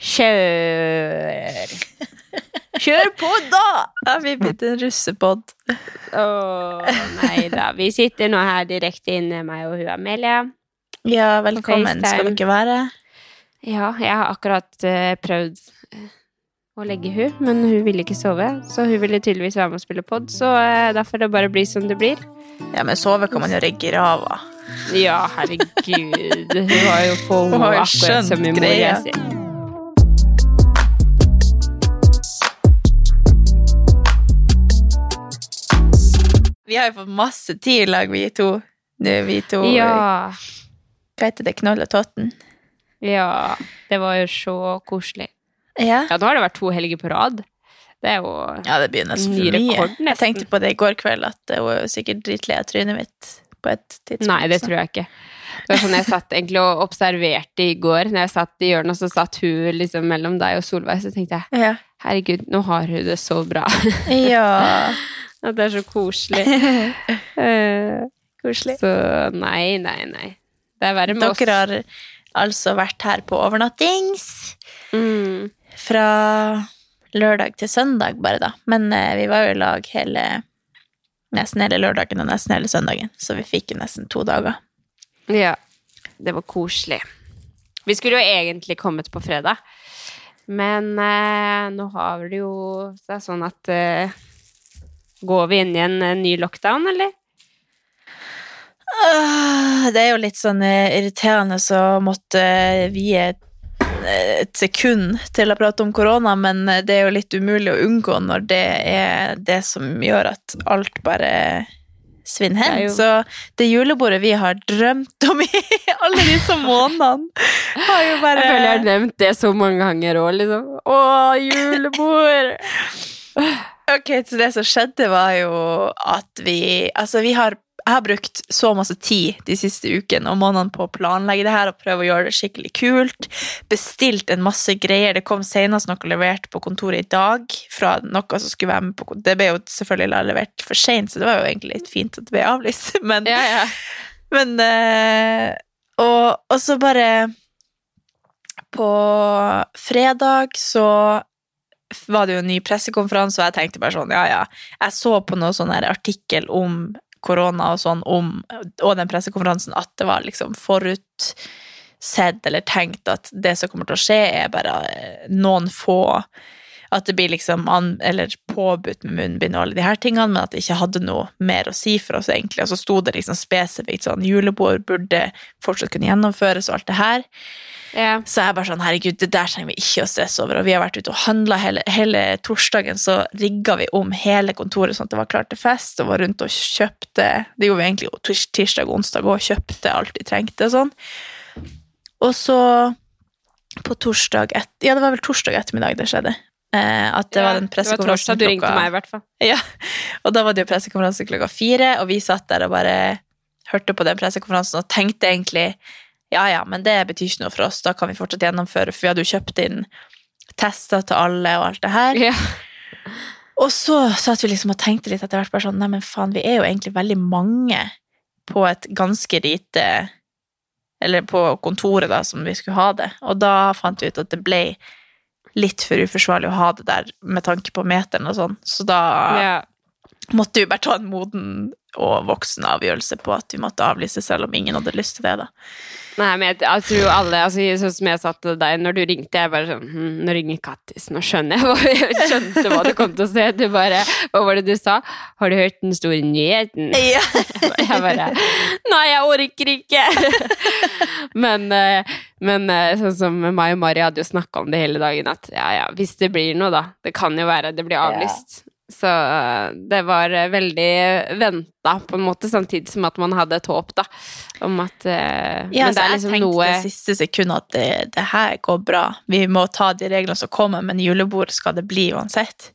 Kjør! Kjør på, da! Ja, vi blitt en russepod. Å, nei da. Vi sitter nå her direkte inne, meg og hun Amelia. Ja, velkommen skal dere være. Ja, jeg har akkurat uh, prøvd eh, å legge hun, men hun ville ikke sove. Så hun ville tydeligvis være med og spille pod, så uh, da får det bare bli som det blir. Ja, men sove kan man gjøre i grava. Ja, herregud. Hun har jo få jo akkurat som i mora si. Vi har jo fått masse tid i lag, vi to. Nå er vi to Ja. Hva heter det? Knoll og Totten? Ja. Det var jo så koselig. Ja. Ja, nå har det vært to helger på rad. Det er jo ja, det blir nesten Ny rekord, Jeg tenkte på det i går kveld, at det var sikkert dritlei av trynet mitt på et tidspunkt. Nei, det tror jeg ikke. Det var sånn Jeg satt egentlig og observerte i går. Når jeg satt i hjørnet, så satt hun liksom mellom deg og Solveig, så tenkte jeg Ja. herregud, nå har hun det så bra. ja. At det er så koselig. uh, Koselig. så nei, nei, nei. Det er verre med oss. Dere har altså vært her på overnattings Mm. fra lørdag til søndag, bare, da. Men uh, vi var jo i lag hele Nesten hele lørdagen og nesten hele søndagen, så vi fikk jo nesten to dager. Ja. Det var koselig. Vi skulle jo egentlig kommet på fredag, men eh, nå har det jo Det er sånn at eh, Går vi inn i en eh, ny lockdown, eller? Ah, Det er jo litt sånn eh, irriterende å måtte vie et sekund til å prate om korona, men eh, det er jo litt umulig å unngå når det er det som gjør at alt bare svinner hen. Jo- Så det julebordet vi har drømt om i alle disse månedene, har jo bare Jeg føler jeg har nevnt det så mange ganger òg, liksom. Å, julebord! Ok, så det som skjedde var jo at vi Altså, vi har jeg har brukt så masse tid de siste ukene og månedene på å planlegge det her og prøve å gjøre det skikkelig kult. Bestilt en masse greier. Det kom senest noe levert på kontoret i dag fra noe som skulle være med på Det ble jo selvfølgelig levert for seint, så det var jo egentlig litt fint at det ble avlyst. Men, Ja, ja. men eh, og, og så bare På fredag så var det jo en ny pressekonferanse, og jeg tenkte bare sånn, ja, ja. Jeg så på noe sånn artikkel om korona og sånn, om, og den pressekonferansen, at det var liksom forutsett eller tenkt at det som kommer til å skje, er bare eh, noen få At det blir liksom an, eller påbudt med munnbind og alle de her tingene, men at det ikke hadde noe mer å si for oss, egentlig. Og så sto det liksom spesifikt sånn julebord burde fortsatt kunne gjennomføres og alt det her. ja. Så jeg bare sånn, herregud, det der trenger vi ikke å stresse over. Og vi har vært ute og handla hele, hele torsdagen, så rigga vi om hele kontoret sånn at det var klart til fest, og var rundt og kjøpte Det gjorde vi egentlig tirs- tirsdag og onsdag og kjøpte alt vi trengte og sånn. Og så på torsdag et, Ja, det var vel torsdag ettermiddag det skjedde. Eh, at det var den Det var pressekonferansen torsdag du ringte meg, i hvert fall. ja, og da var det jo pressekonferanse klokka fire, og vi satt der og bare hørte på den pressekonferansen og tenkte egentlig ja, ja, men det betyr ikke noe for oss, da kan vi fortsatt gjennomføre, for vi hadde jo kjøpt inn tester til alle og alt det her. Ja. Og så satt vi liksom og tenkte litt etter hvert bare sånn, nei, men faen, vi er jo egentlig veldig mange på et ganske lite Eller på kontoret, da, som vi skulle ha det. Og da fant vi ut at det ble litt for uforsvarlig å ha det der med tanke på meteren og sånn, så da Ja. måtte vi bare ta en moden og voksen avgjørelse på at vi måtte avlyse, selv om ingen hadde lyst til det, da. Nei, men jeg, jeg tror alle altså, Sånn som jeg sa til deg når du ringte, jeg bare sånn hm, Nå ringer Kattis, nå skjønner jeg hva Jeg skjønte hva du kom til å se. Du bare Hva var det du sa? Har du hørt den store nyheten? Ja. Jeg bare Nei, jeg orker ikke! Men, eh, men eh, sånn som meg og Mari hadde jo snakka om det hele dagen, at ja, ja, hvis det blir noe, da. Det kan jo være det blir avlyst. Så eh, det var eh, veldig venta, på en måte, samtidig som at man hadde et håp, da. Om at eh, Ja, Men det så er jeg liksom tenkte noe det siste sekundet at det, det her går bra. Vi må ta de reglene som kommer, men julebord skal det bli uansett.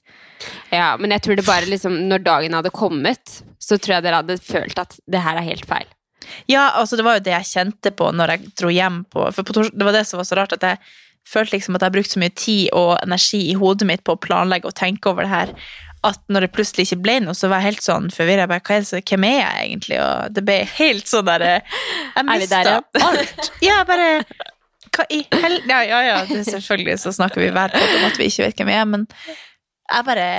Ja, men jeg tror det bare liksom Når dagen hadde kommet, så tror jeg dere hadde følt at det her er helt feil. Ja, altså det var jo det jeg kjente på når jeg dro hjem på For på det var det som var så rart, at jeg følte liksom at jeg brukte så mye tid og energi i hodet mitt på å planlegge og tenke over det her, at når det plutselig ikke ble noe, så var jeg helt sånn forvirra. Hvem er jeg egentlig? Og det ble helt sånn derre Jeg mista der, mista alt. Ja, bare hva i hel... Ja, ja, ja, det selvfølgelig så snakker vi hver podd om at vi ikke vet hvem vi er, men jeg bare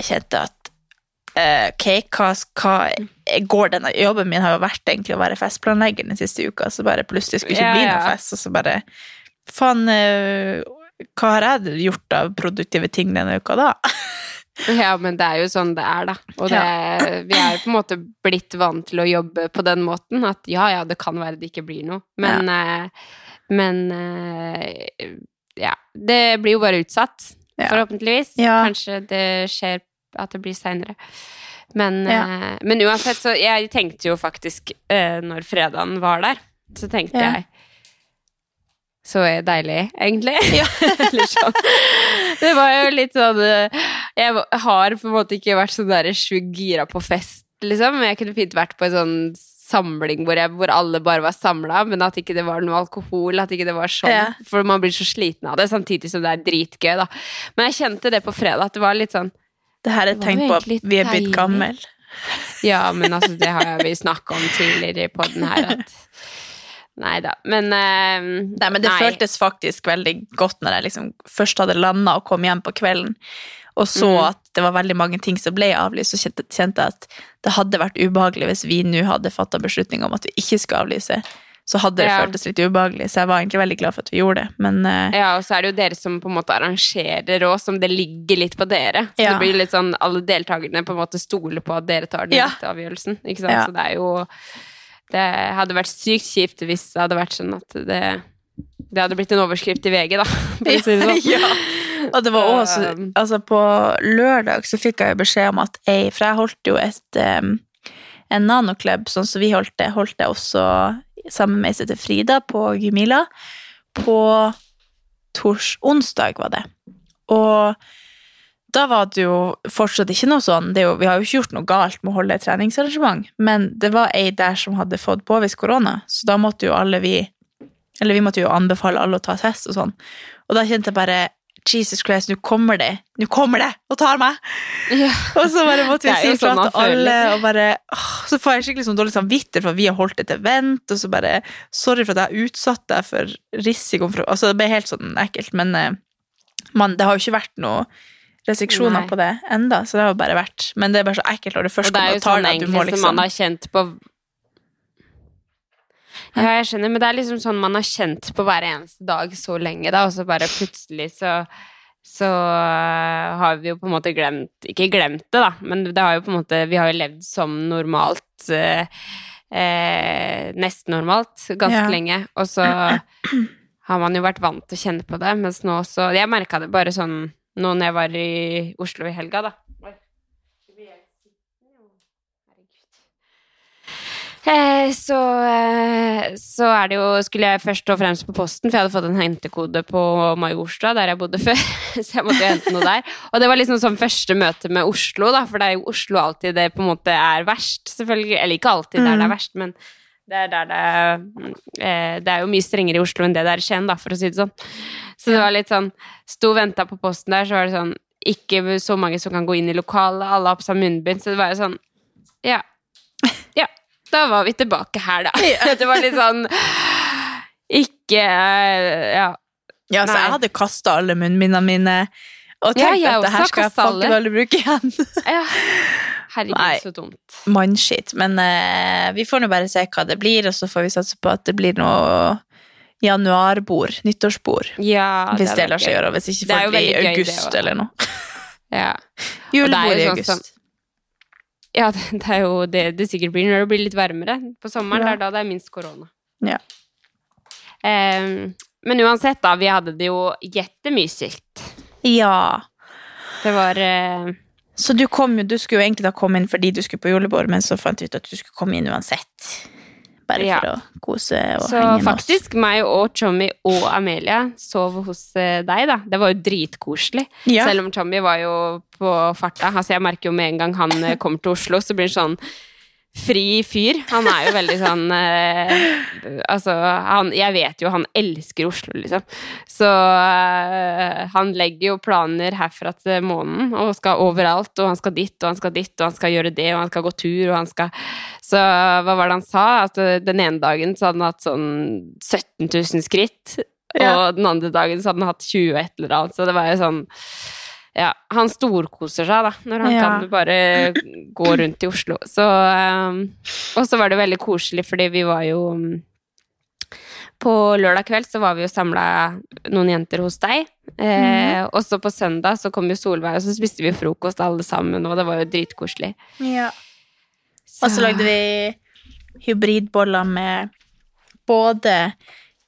kjente at eh, ok, hva, hva går denne Jobben min har jo vært egentlig å være festplanlegger den siste uka, så bare plutselig skulle ikke Ja, bli ja. noe fest, og så bare Faen, eh, hva har jeg gjort av produktive ting denne uka, da? Ja, men det er jo sånn det er, da. Og det, vi er jo på en måte blitt vant til å jobbe på den måten at ja, ja, det kan være det ikke blir noe, men eh, Men eh, ja. Det blir jo bare utsatt, Ja. forhåpentligvis. Ja. Kanskje det skjer at det blir seinere. Men, Ja. eh, men uansett, så jeg tenkte jo faktisk, når fredagen var der, så tenkte Ja. jeg så deilig, egentlig. Ja. Sånn. Det var jo litt sånn eh, Jeg har på en måte ikke vært sånn der sjukt gira på fest, liksom. Jeg kunne fint vært på en sånn samling hvor, jeg, hvor alle bare var samla, men at ikke det var noe alkohol, at ikke det var sånn. Ja. For man blir så sliten av det, samtidig som det er dritgøy, da. Men jeg kjente det på fredag, at det var litt sånn Det her er et tegn på at vi er blitt gamle. Ja, men altså, det har vi snakka om tidligere i poden her, at Nei da. Men uh, Nei, men det føltes faktisk veldig godt når jeg liksom først hadde landa og kom hjem på kvelden, og så Mm. at det var veldig mange ting som ble avlyst, så kjente, kjente jeg at det hadde vært ubehagelig hvis vi nå hadde fatta beslutning om at vi ikke skulle avlyse. Så hadde det Ja. føltes litt ubehagelig, så jeg var egentlig veldig glad for at vi gjorde det. Men uh, Ja, og så er det jo dere som på en måte arrangerer òg, som det ligger litt på dere. Så Ja. det blir litt sånn alle deltakerne på en måte stoler på at dere tar den Ja. avgjørelsen. Ikke sant? Så det er jo Det hadde vært sykt kjipt hvis det hadde vært sånn at det Det hadde blitt en overskrift i VG, da. Det sånn. ja. Og det var også Um, Altså, på lørdag så fikk jeg beskjed om at ei For jeg holdt jo et um, en nanoklubb, sånn som vi holdt det, holdt jeg også sammen med ei som heter Frida på Gumila. På tors onsdag, var det. Og da var det jo fortsatt ikke noe sånn det jo, Vi har jo ikke gjort noe galt med å holde et treningsarrangement, men det var ei der som hadde fått påvist korona, så da måtte jo alle vi Eller vi måtte jo anbefale alle å ta test og sånn. Og da kjente jeg bare Jesus Christ, nå kommer det! Nå kommer det og tar meg! Ja. Og så bare måtte vi si ifra sånn til alle, og bare åh, Så får jeg skikkelig sånn dårlig samvittighet for at vi har holdt et event, og så bare Sorry for at jeg har utsatt deg for risikoen for Altså, det ble helt sånn ekkelt, men eh, man, det har jo ikke vært noe restriksjoner Nei. på det enda, så det har bare vært Men det er bare så ekkelt når det først Og det er kommer jo og tar sånn jo at du egentlig må som liksom man har kjent på Ja, jeg skjønner, men det er liksom sånn man har kjent på hver eneste dag så lenge, da, og så bare plutselig så så øh, har vi jo på en måte glemt Ikke glemt det, da, men det har jo på en måte Vi har jo levd som normalt øh, eh, Nesten normalt ganske Ja. lenge, og så har man jo vært vant til å kjenne på det, mens nå så Jeg merka det bare sånn nå når jeg var i Oslo i helga, da. Eh, så, eh, så er det jo Skulle jeg først og fremst på posten, for jeg hadde fått en hentekode på Majorstua, der jeg bodde før. Så jeg måtte jo hente noe der. Og det var liksom sånn første møte med Oslo, da, for det er jo Oslo alltid det på en måte er verst, selvfølgelig. Eller ikke alltid der det Mm. er verst, men det er det eh, Det er jo mye strengere i Oslo enn det det er i Skien, da, for å si det sånn. Så det var litt sånn Sto og venta på posten der, så var det sånn Ikke så mange som kan gå inn i lokalet, alle har på seg munnbind, så det var jo sånn Ja. Ja. Da var vi tilbake her, da. Det var litt sånn Ikke Ja. Ja, så Nei. jeg hadde kasta alle munnbindene mine, og Ja, tenkt jeg at det her skal jeg faktisk aldri bruke igjen. ja. Herregud, Nei. så dumt. mannskitt. Men uh, vi får nå bare se hva det blir, og så får vi satse på at det blir noe januarbord, nyttårsbord. Ja, Hvis det hadde lar seg gjøre, hvis ikke folk er får jo det bli i gøy, august eller noe. Ja. Julebord i sånn august. som- Ja, det det er jo det det sikkert blir når det blir litt varmere. På sommeren Ja. det er da det er minst korona. Ja. Um, men uansett, da. Vi hadde det jo jettemysigt. Ja. Det var uh, Så du kom jo, du skulle jo egentlig da komme inn fordi du skulle på julebord, men så fant vi ut at du skulle komme inn uansett. Bare Ja. for å kose og Så henge med oss. Så faktisk, meg og Tommy og Amelia sov hos eh, deg, da. Det var jo dritkoselig. Ja. Selv om Tommy var jo på farta. Altså, jeg merker jo med en gang han eh, kommer til Oslo, så blir det sånn fri fyr. Han er jo veldig sånn eh, Altså, han Jeg vet jo han elsker Oslo, liksom. Så eh, han legger jo planer herfra til månen, og skal overalt, og han skal dit, og han skal dit, og han skal gjøre det, og han skal gå tur, og han skal Så hva var det han sa? At eh, den ene dagen så hadde han hatt sånn 17 000 skritt. Ja. og den andre dagen så hadde han hatt 20 og et eller annet, så det var jo sånn ja, han storkoser seg da, når han Ja. kan bare gå rundt i Oslo. Så, um, og så var det veldig koselig, fordi vi var jo um, På lørdag kveld så var vi jo samla noen jenter hos deg. Eh, Og så på søndag så kom jo Solveig, og så spiste vi frokost alle sammen, og det var jo dritkoselig. Ja. Og så lagde vi hybridboller med både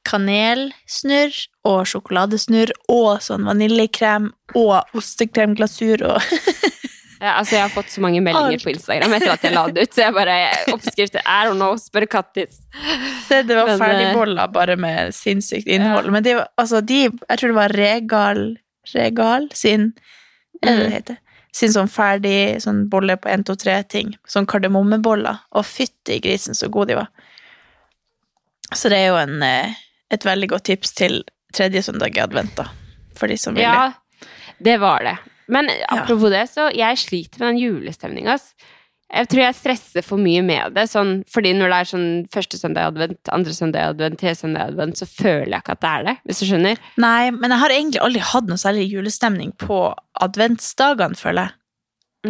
kanelsnurr og sjokoladesnurr og sånn vaniljekrem og ostekremglasur og Ja, altså, jeg har fått så mange meldinger Alt. på Instagram etter at jeg la det ut, så jeg bare Oppskrifter I don't know, spør Kattis. Det, det var Men, eh, ferdigboller bare med sinnssykt innhold. Men de, altså, de Jeg tror det var Regal Regal sin Hva det det Mm. heter? Sin sånn ferdig sånn bolle på 1, 2, 3-ting. Sånn kardemommeboller. Og fytti grisen, så gode de var. Så det er jo en, eh, et veldig godt tips til tredje søndag i advent, da. For de som vil det. Ja, det var det. Men apropos det, så jeg sliter med den julestemninga. Jeg tror jeg stresser for mye med det, sånn, fordi når det er sånn første søndag i advent, andre søndag i advent, tredje søndag i advent, så føler jeg ikke at det er det, hvis du skjønner. Nei, men jeg har egentlig aldri hatt noe særlig julestemning på adventsdagene, føler jeg.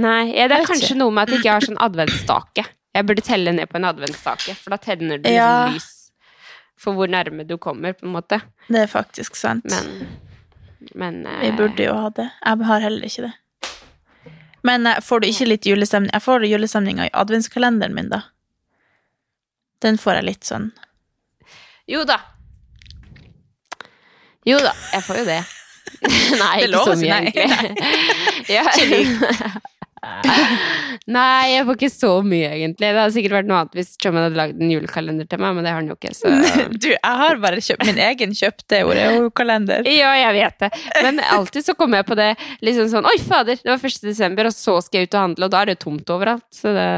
Nei, ja, det er kanskje ikke. noe med at jeg ikke har sånn adventsstake. Jeg burde telle ned på en adventsstake, for da tenner du liksom Ja. lys for hvor nærme du kommer, på en måte. Det er faktisk sant. Men, men Vi eh, burde jo ha det. Jeg har heller ikke det. Men eh, får du ikke litt julestemning Jeg får julestemninga i adventskalenderen min, da. Den får jeg litt sånn Jo da. Jo da, jeg får jo det. nei, Det ikke så mye, egentlig. ja. nei, jeg får ikke så mye, egentlig. Det hadde sikkert vært noe annet hvis Chommen hadde lagd en julekalender til meg, men det har han jo ikke, så Du, jeg har bare kjøpt min egen kjøpte Oreo-kalender. Ja, jeg vet det. Men alltid så kommer jeg på det liksom sånn Oi, fader, det var 1. desember, og så skal jeg ut og handle, og da er det tomt overalt. Så det,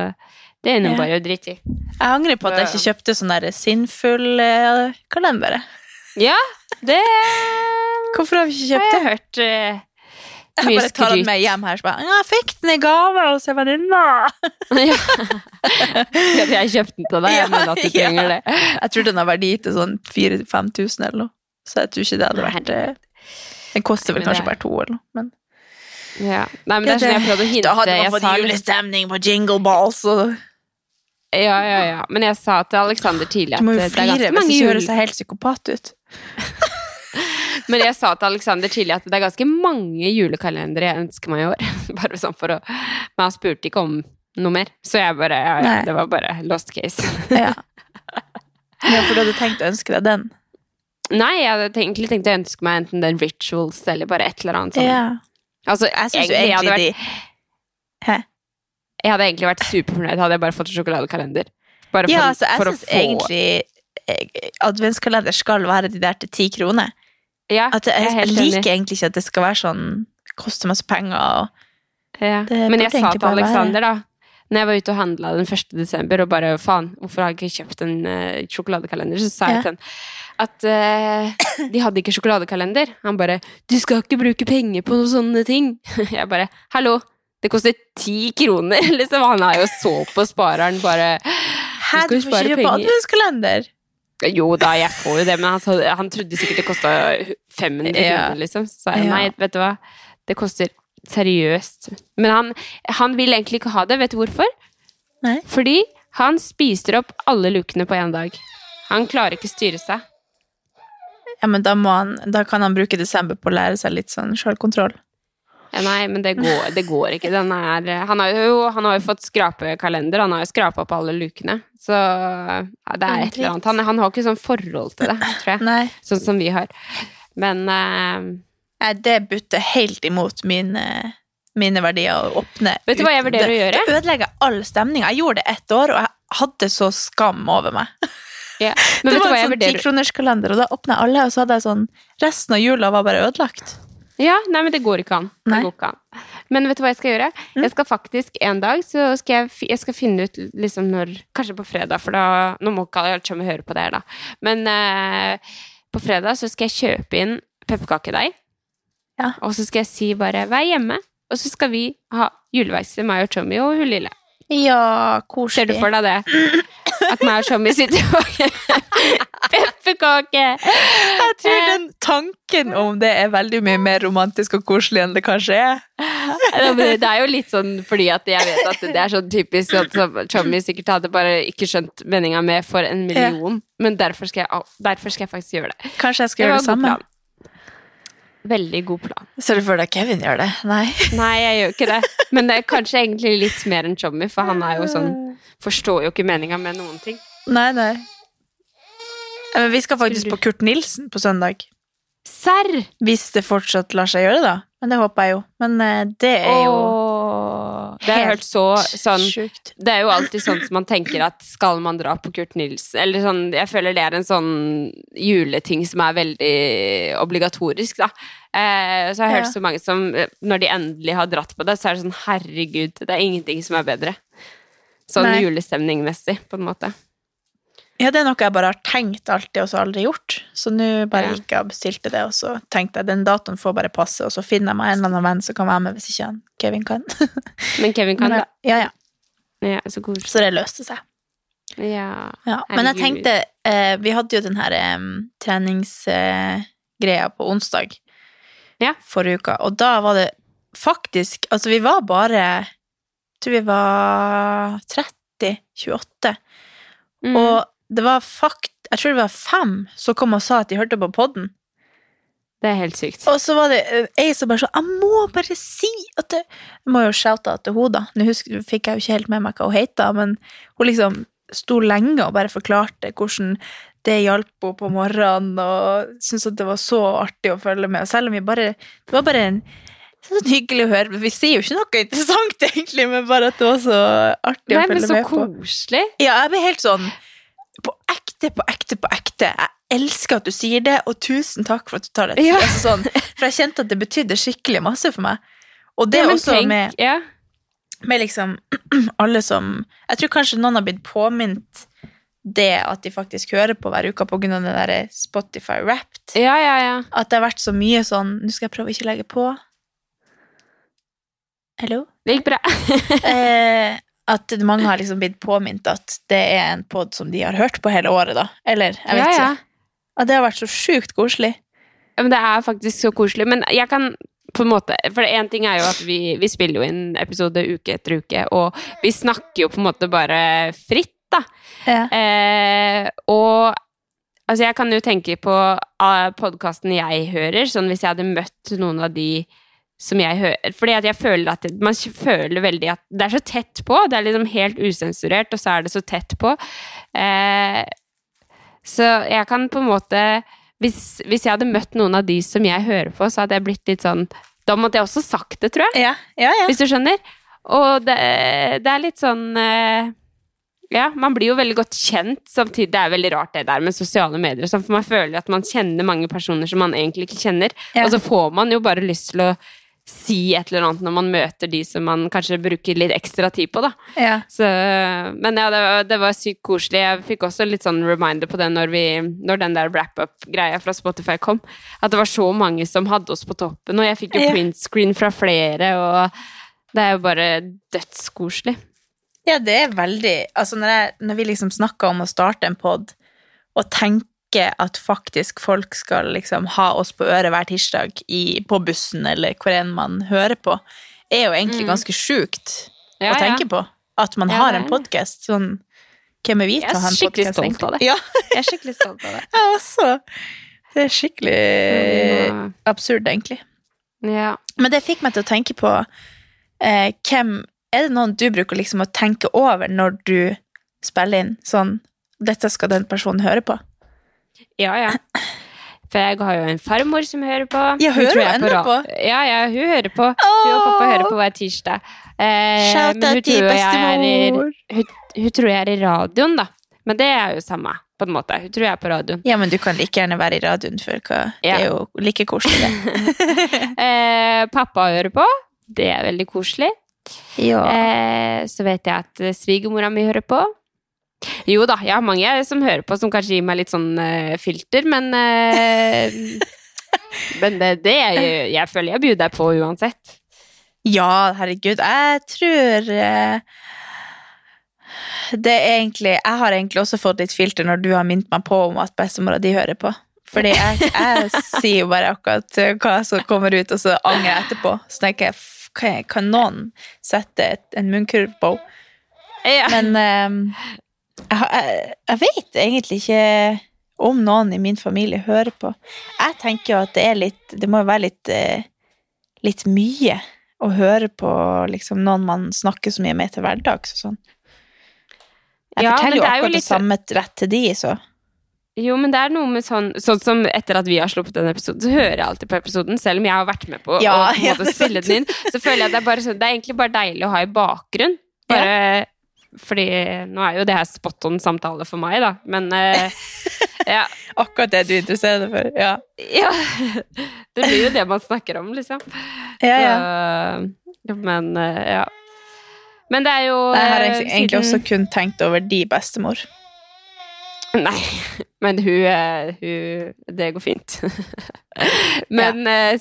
det er nå bare å drite i. Jeg angrer på at jeg ikke kjøpte sånn der sinnfull eh, kalender. Ja, det Hvorfor har vi ikke har det? jeg har hørt. Jeg bare tar den med hjem her. Så bare, ja, jeg fikk den i gave hos en venninne. ja. Jeg kjøpte den til deg, Ja, men at du trenger det. Jeg tror den har verdi til sånn 4000-5000 eller noe. Så jeg tror ikke det hadde vært eh, Den koster vel kanskje bare to eller noe. Men Ja. Nei, men det er sånn jeg prøvde å hinte. Da hadde man fått julestemning på jingle balls. Og Ja, ja, ja. Men jeg sa til Alexander tidlig du må jo flire hvis jul... høres helt psykopat ut. Men jeg sa til Alexander tidlig at det er ganske mange julekalendere jeg ønsker meg i år. Bare sånn for å Men han spurte ikke om noe mer. Så jeg bare ja, ja, Det var bare lost case. Ja. ja, for du hadde tenkt å ønske deg den? Nei, jeg hadde egentlig tenkt å ønske meg enten den Rituals eller bare et eller annet sånt. Ja. Altså, Jeg syns egentlig, egentlig vært, de Hæ? jeg hadde egentlig vært superfornøyd hadde jeg bare fått en sjokoladekalender. Bare for, Ja, altså, jeg syns få egentlig eh, adventskalender skal være de der til ti kroner. Ja, At jeg, jeg er liker enig. egentlig ikke at det skal være sånn Koste masse penger og Ja. Det Men jeg sa til Alexander, da når jeg var ute og handla den 1. desember, og bare faen, hvorfor har jeg ikke kjøpt en uh, sjokoladekalender? Så sa jeg til han at uh, de hadde ikke sjokoladekalender. Han bare 'Du skal ikke bruke penger på noen sånne ting'. Jeg bare 'Hallo, det koster ti kroner', liksom. Han er jo så på spareren, bare Hæ, du jo får ikke kjøpe adventskalender? Jo da, jeg får jo det, men han, han trodde sikkert det kosta 500 Ja. kroner, liksom. Så sa jeg nei, vet du hva, det koster seriøst. Men han, han vil egentlig ikke ha det, vet du hvorfor? Nei. Fordi han spiser opp alle lukene på én dag. Han klarer ikke styre seg. Ja, men da, må han, da kan han bruke desember på å lære seg litt sånn sjølkontroll. Ja, nei, men det går, det går ikke. Den er, han, har jo, han har jo fått skrapekalender, han har jo skrapa opp alle lukene. Så ja, det er et eller annet. Han, han har ikke sånn forhold til det, tror jeg. Nei. Sånn som vi har. Men uh, Nei, det butter helt imot mine, mine verdier å åpne Vet du hva jeg vurderer å gjøre? Det ødelegger all stemning. Jeg gjorde det ett år, og jeg hadde så skam over meg. Yeah. Men det var en sånn tikronerskalender, og da åpna jeg alle, og så hadde jeg sånn Resten av jula var bare ødelagt. Ja, nei, men det går ikke an. Det går ikke an. Men vet du hva jeg skal gjøre? Mm. Jeg skal faktisk en dag så skal jeg, jeg skal finne ut liksom når Kanskje på fredag, for da Nå må ikke alle Chummy høre på det her, da. Men eh, på fredag så skal jeg kjøpe inn pepperkakedeig. Ja. Og så skal jeg si bare 'vær hjemme', og så skal vi ha juleverksted, meg og Tommy og hun lille. Ja, Ser du for deg det? At meg og Tjommi sitter og pepperkake. Jeg tror den tanken om det er veldig mye mer romantisk og koselig enn det kanskje er. Det er jo litt sånn fordi at jeg vet at det er sånn typisk at Tjommi sikkert hadde bare ikke skjønt meninga med for en million. Men derfor skal, jeg, derfor skal jeg faktisk gjøre det. Kanskje jeg skal Det gjøre det samme. plan. Veldig god plan. Ser du for deg Kevin gjør det? Nei. Nei, jeg gjør ikke det. Men det er kanskje egentlig litt mer enn Tommy, for han er jo sånn Forstår jo ikke meninga med noen ting. Nei, nei. Men vi skal faktisk på Kurt Nilsen på søndag. Serr! Hvis det fortsatt lar seg gjøre, da. Men det håper jeg jo. Men eh, det er jo Åh, Det har hørt så sånn sjukt. Det er jo alltid sånn som man tenker at skal man dra på Kurt Nilsen Eller sånn, jeg føler det er en sånn juleting som er veldig obligatorisk, da. Eh, så jeg har Ja. hørt så mange som, eh, når de endelig har dratt på det, så er det sånn herregud, det er ingenting som er bedre. Sånn julestemningmessig, på en måte. Ja, det er noe jeg bare har tenkt alltid, og så aldri gjort. Så nå bare Ja. gikk jeg og bestilte det, og så tenkte jeg den datoen får bare passe, og så finner jeg meg en eller annen venn som kan være med hvis ikke han Kevin kan. Men Kevin kan da. ja, ja. Ja, så. Så det løste seg. Ja. Ja. Men jeg tenkte eh, Vi hadde jo den her um, treningsgreia på onsdag Ja. forrige uka, og da var det faktisk Altså, vi var bare Jeg tror vi var 30-28, Mm. og det var fakt... Jeg tror det var fem som kom og sa at de hørte på podden. det er helt sykt. Og så var det eh, ei som bare sa Jeg må bare si at det Jeg må jo shoute til henne, da. Nå husker, fikk jeg jo ikke helt med meg hva hun het, men hun liksom sto lenge og bare forklarte hvordan det hjalp henne på morgenen, og syntes at det var så artig å følge med. Og selv om vi bare Det var bare en sånn hyggelig å høre. Vi sier jo ikke noe interessant, egentlig, men bare at det var så artig Nei, å følge med på. Nei, men så koselig. Ja, jeg ble helt sånn På ekte, på ekte, på ekte. Jeg elsker at du sier det, og tusen takk for at du tar det. Ja. Altså sånn, for jeg kjente at det betydde skikkelig masse for meg. Og det Ja, også tenk- med, ja. med liksom alle som Jeg tror kanskje noen har blitt påminnet det at de faktisk hører på hver uke av det der Spotify Wrapped. ja, ja, ja. At det har vært så mye sånn Nå skal jeg prøve ikke å legge på. Hello? Det gikk bra. eh, at mange har liksom blitt påminnet at det er en pod som de har hørt på hele året, da. Eller, jeg vet ja, ja. ikke. At det har vært så sjukt koselig. Ja, men det er faktisk så koselig. Men jeg kan på en måte For én ting er jo at vi, vi spiller jo inn episode uke etter uke, og vi snakker jo på en måte bare fritt, da. Ja. Eh, og altså, jeg kan jo tenke på uh, podkasten jeg hører, sånn hvis jeg hadde møtt noen av de som jeg hører Fordi at jeg føler at Man føler veldig at det er så tett på. Det er liksom helt usensurert, og så er det så tett på. Eh, så jeg kan på en måte hvis, hvis jeg hadde møtt noen av de som jeg hører på, så hadde jeg blitt litt sånn Da måtte jeg også sagt det, tror jeg. Ja, ja, ja. Hvis du skjønner? Og det, det er litt sånn eh, Ja, man blir jo veldig godt kjent, samtidig Det er veldig rart det der med sosiale medier, sånn, for man føler at man kjenner mange personer som man egentlig ikke kjenner, Ja. og så får man jo bare lyst til å si et eller annet når man møter de som man kanskje bruker litt ekstra tid på, da. ja. Så, men ja, det var, det var sykt koselig. Jeg fikk også litt sånn reminder på det når, vi, når den der wrap-up-greia fra Spotify kom. At det var så mange som hadde oss på toppen, og jeg fikk jo Ja. printscreen fra flere, og det er jo bare dødskoselig. Ja, det er veldig Altså, når, jeg, når vi liksom snakker om å starte en pod, og tenker at faktisk folk skal liksom ha oss på øret hver tirsdag i, på bussen, eller hvor enn man hører på, er jo egentlig Mm. ganske sjukt Ja, å tenke på. At man Ja, har en podkast. Sånn Hvem er vi til å ha en. Ja, Jeg er skikkelig stolt av det. jeg også. Det er skikkelig absurd, egentlig. Ja. Men det fikk meg til å tenke på eh, hvem Er det noen du bruker liksom å tenke over når du spiller inn sånn Dette skal den personen høre på? Ja, ja. For jeg har jo en farmor som hører på. Ja, hører hun ennå på? Ja, ja, hun hører på. Hun og pappa hører på hver tirsdag. Eh, Shout men hun out til bestemor! hun, hun tror jeg er i radioen, da. Men det er jo samme, på en måte. Hun tror jeg er på radioen. Ja, men du kan like gjerne være i radioen, for hva? det er jo like koselig. Eh, pappa hører på. Det er veldig koselig. ja. Eh, så vet jeg at svigermora mi hører på. Jo da, jeg har mange som hører på, som kanskje gir meg litt sånn uh, filter, men uh, Men det, det jeg, jeg føler jeg bjuder på uansett. ja, herregud, jeg tror uh, det er egentlig Jeg har egentlig også fått litt filter når du har minnet meg på om at bestemora di hører på. Fordi jeg, jeg sier jo bare akkurat hva som kommer ut, og så angrer jeg etterpå. Så tenker jeg, kan, noen sette et, en munnkurv på henne? Ja. Men eh, jeg, jeg, jeg vet egentlig ikke om noen i min familie hører på. Jeg tenker jo at det er litt Det må jo være litt, eh, litt mye å høre på liksom, noen man snakker så mye med til hverdags og sånn. Jeg Ja, forteller jo det er jo akkurat litt- det samme rett til de, så. Jo, men det er noe med sånn Sånn som etter at vi har sluppet den episoden, så hører jeg alltid på episoden, selv om jeg har vært med på Ja, å på ja, spille den inn. Så føler jeg det er bare sånn Det er egentlig bare deilig å ha i bakgrunn. Bare fordi Nå er jo det her spot on samtale for meg, da, men eh, ja. Akkurat det du interesserer deg for. Ja, ja. Det blir jo det man snakker om, liksom. ja. ja. Så, men eh, ja. Men det er jo Jeg har eh, egentlig egentlig siden- også kun tenkt over de bestemor. Nei, men hun, eh, hun Det går fint. men ja.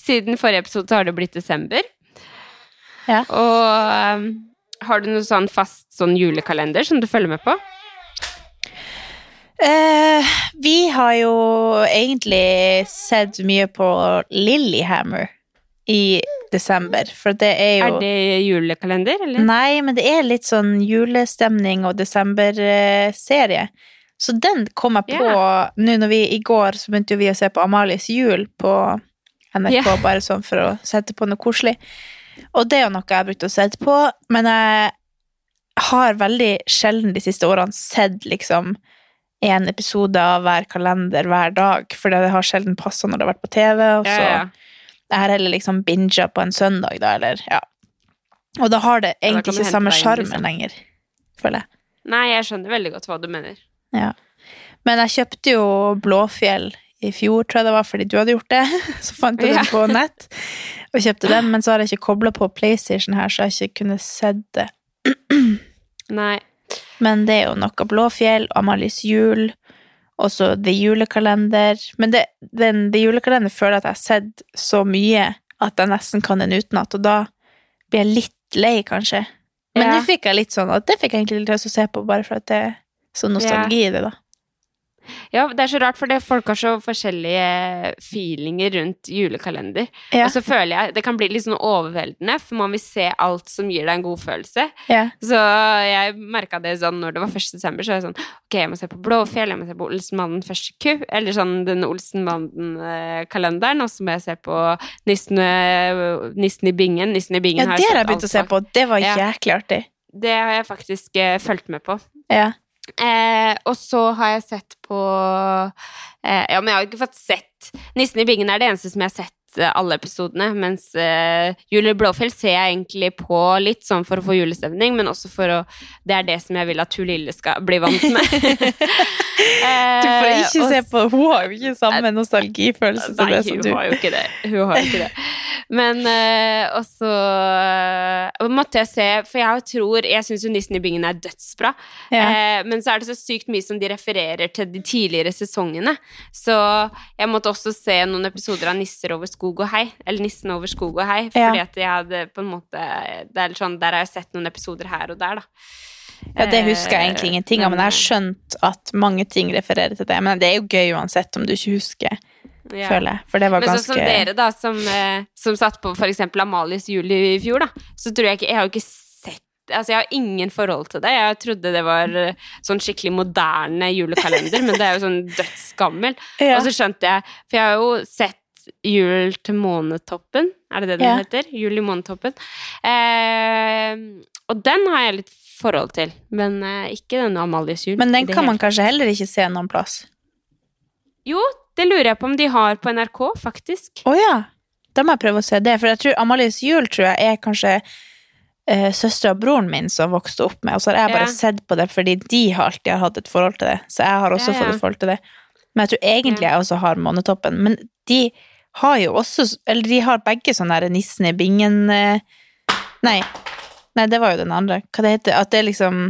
siden forrige episode så har det blitt desember. Ja. Og har du noe sånn fast sånn julekalender som du følger med på? Eh, vi har jo egentlig sett mye på Lillyhammer i desember, for det er jo Er det julekalender, eller? Nei, men det er litt sånn julestemning og desemberserie. Så den kom jeg på nå når vi i går så begynte vi å se på Amalies jul på NRK, yeah. bare sånn for å sette på noe koselig. Og det er jo noe jeg har brukt å se på, men jeg har veldig sjelden de siste årene sett liksom en episode av hver kalender hver dag, for det har sjelden passa når det har vært på TV. Og så Ja, ja. jeg har heller liksom binga på en søndag, da, eller ja. Og da har det egentlig ikke samme sjarmen liksom. lenger, føler jeg. Nei, jeg skjønner veldig godt hva du mener. Ja. Men jeg kjøpte jo Blåfjell i fjor, tror jeg det var, fordi du hadde gjort det. Så fant jeg Ja. den på nett og kjøpte den, men så har jeg ikke kobla på PlayStation her, så jeg har ikke kunnet sett det. Nei. Men det er jo noe Blåfjell, Amalies jul, og så The Julekalender. Men det, den, The Julekalender føler jeg at jeg har sett så mye at jeg nesten kan den utenat, og da blir jeg litt lei, kanskje. Men Ja. det fikk jeg litt sånn at det fikk jeg egentlig lyst til å se på, bare for at det er sånn nostalgi i det, da. Ja, det er så rart, for folk har så forskjellige feelinger rundt julekalender. Ja. Og så føler jeg det kan bli litt sånn overveldende, for man vil se alt som gir deg en god følelse. Ja. Så jeg merka det sånn når det var 1. desember, så var jeg sånn Ok, jeg må se på Blåfjell, jeg må se på Olsenmannen første ku, eller sånn den Olsenmannen-kalenderen, og så må jeg se på Nissen, Nissen i bingen. Nissen i bingen Ja, har det har jeg begynt å se på. Det var Ja. jæklig artig. Det har jeg faktisk eh, fulgt med på. Ja. Eh, og så har jeg sett på eh, Ja, men jeg har ikke fått sett Nissen i bingen er det eneste som jeg har sett alle episodene, mens uh, Julie Blåfjell ser jeg egentlig på litt sånn for å få julestemning, men også for å Det er det som jeg vil at hun lille skal bli vant med. Du får Eh, ikke uh, se på Hun har jo ikke samme nostalgifølelse som Nei, det som hun du har jo ikke det. Hun har jo ikke det. Men uh, også uh, måtte jeg se For jeg tror Jeg syns jo Nissen i bingen er dødsbra. ja. Eh, men så er det så sykt mye som de refererer til de tidligere sesongene. Så jeg måtte også se noen episoder av Nisser over skog og hei. Eller Nissen over skog og hei. Ja. Fordi at jeg hadde på en måte det er litt sånn, Der har jeg sett noen episoder her og der, da. ja, det husker jeg egentlig ingenting av, men jeg har skjønt at mange ting refererer til det. Men det er jo gøy uansett om du ikke husker, Ja. føler jeg. For det var Men sånn som dere, da, som, eh, som satt på eksempel Amalies jul i fjor, da, så tror jeg ikke Jeg har jo ikke sett Altså, jeg har ingen forhold til det. Jeg trodde det var eh, sånn skikkelig moderne julekalender, men det er jo sånn dødsgammel. ja. Og så skjønte jeg For jeg har jo sett Jul til månetoppen, er det det den Ja. heter? Jul i månetoppen. Eh, og den har jeg litt forhold til, men eh, ikke denne Amalies jul. Men den kan hele man kanskje heller ikke se noen plass. Jo, det lurer jeg på om de har på NRK, faktisk. Å ja! Da må jeg prøve å se det, for jeg tror Amalies jul tror jeg er kanskje uh, søstera og broren min som vokste opp med, og så har jeg bare Ja. sett på det fordi de har alltid har hatt et forhold til det, så jeg har også ja. fått et forhold til det. Men jeg tror egentlig jeg også har Månetoppen. Men de har jo også Eller de har begge sånne derre nissen i bingen eh, Nei. Nei, det var jo den andre. Hva det heter At det er liksom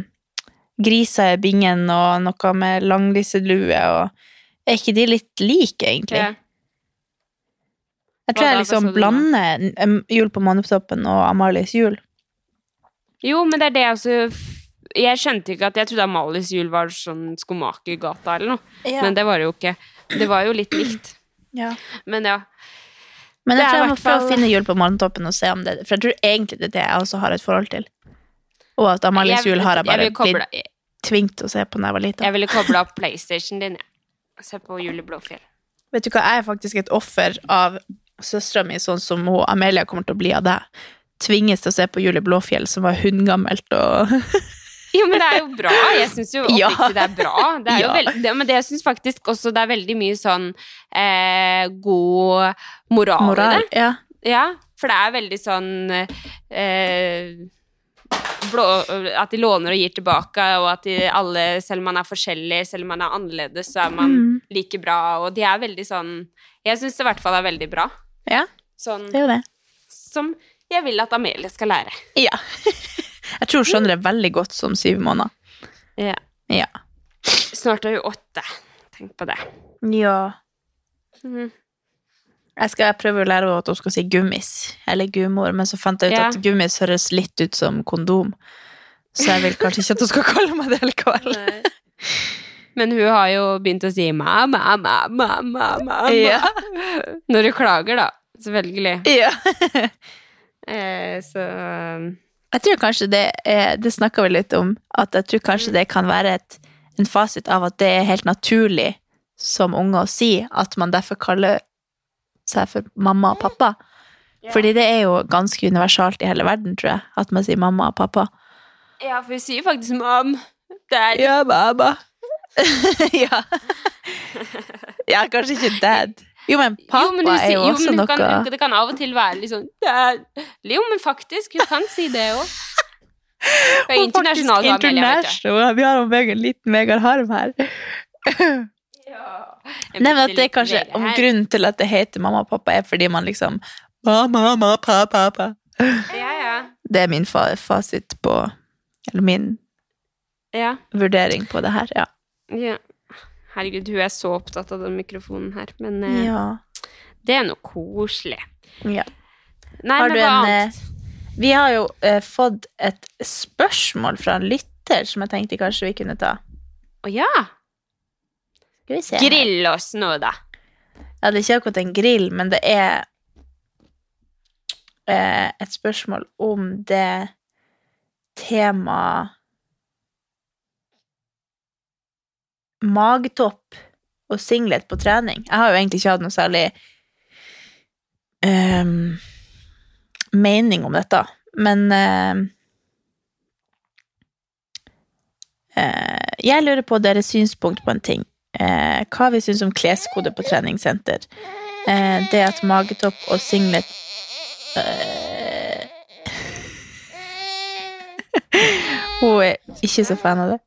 griser i bingen og noe med langlisselue og Er ikke de litt like, egentlig? Ja. Jeg tror jeg liksom blander Jul på Månetoppen og Amalies jul. Jo, men det er det jeg også Jeg skjønte ikke at Jeg trodde Amalies jul var sånn skomakergata eller noe. Ja. Men det var det jo ikke. Det var jo litt likt. Ja. Men ja. Men jeg tror jeg må prøve å finne jul på morgentoppen og se om det For jeg tror egentlig det er det jeg også har et forhold til. Og at Amalies jul har jeg bare koble, blitt tvunget til å se på da jeg var lita. Jeg ville koble opp PlayStation din, jeg. Se på Julie Blåfjell. Vet du hva, jeg er faktisk et offer av søstera mi, sånn som hun, Amelia kommer til å bli av deg. Tvinges til å se på Julie Blåfjell, som var hundgammelt og Jo, men det er jo bra. Jeg syns jo Ja. det er bra. Det er Ja. veld, det, men det jeg syns faktisk også det er veldig mye sånn eh, god moral, i det. Ja. Ja, for det er veldig sånn eh, blå, At de låner og gir tilbake, og at de alle, selv om man er forskjellig, selv om man er annerledes, så er man Mm. like bra, og de er veldig sånn Jeg syns det i hvert fall er veldig bra. ja, Sånn det er jo det. som jeg vil at Amelie skal lære. Ja. Jeg tror hun skjønner det veldig godt som syv måneder. Ja. Ja. Snart er hun åtte. Tenk på det. Ja. Mm. Jeg skal prøve å lære henne at hun skal si gummis, eller gumor, men så fant jeg ut Ja. at gummis høres litt ut som kondom. Så jeg vil kanskje ikke at hun skal kalle meg det likevel. Men hun har jo begynt å si mamma, mamma, mamma, mamma. Ja. Når hun klager, da. Selvfølgelig. Ja. Eh, så Jeg tror kanskje det er, det snakka vi litt om, at jeg tror kanskje det kan være et, en fasit av at det er helt naturlig som unge å si at man derfor kaller seg for mamma og pappa. Fordi det er jo ganske universalt i hele verden, tror jeg, at man sier mamma og pappa. Ja, for vi sier faktisk mam. Det er Ja, mamma. ja. ja, kanskje ikke dad. Jo, men pappa jo, men sier, er jo jo, også men noe kan, Det kan av og til være litt sånn Jo, men faktisk, hun kan si det òg. Hun er er internasjonal, international. Vi har en liten Vegard Harm her. Ja. Nei, men at det er kanskje om grunnen til at det heter mamma og pappa, er fordi man liksom Mamma, mamma, pappa, pappa. Ja, ja. Det er min fa fasit på Eller min ja. vurdering på det her, ja. ja. Herregud, hun er så opptatt av den mikrofonen her, men eh, ja. det er noe koselig. ja. Nei, Har men hva annet? Vi har jo eh, fått et spørsmål fra en lytter som jeg tenkte kanskje vi kunne ta. Å ja! Skal vi se. Grill oss nå, da. Ja, det er ikke akkurat en grill, men det er eh, et spørsmål om det temaet Magetopp og singlet på trening. Jeg har jo egentlig ikke hatt noe særlig um, mening om dette, men ehm, uh, Jeg lurer på deres synspunkt på en ting. Uh, hva vi syns om kleskode på treningssenter. Uh, det at magetopp og singlet Hun er ikke så fan av det.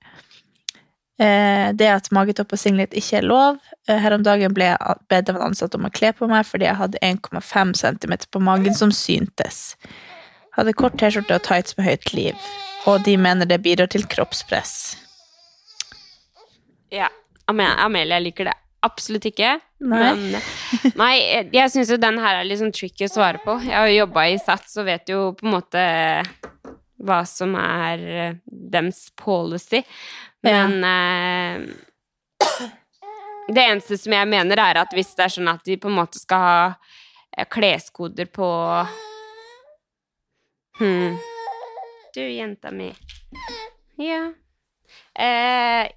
Eh, det at magetopp og singlet ikke er lov. Eh, her om dagen ble jeg bedt av en ansatt om å kle på meg fordi jeg hadde 1,5 cm på magen som syntes. Hadde kort T-skjorte og tights med høyt liv. Og de mener det bidrar til kroppspress. Ja. Amelia liker det absolutt ikke. Nei. Men nei, jeg syns jo den her er litt sånn tricky å svare på. Jeg har jo jobba i SATS og vet jo på en måte hva som er eh, dems policy. Ja. Men eh, det eneste som jeg mener, er at hvis det er sånn at de på en måte skal ha eh, kleskoder på hmm. Du, jenta mi. Ja. Eh,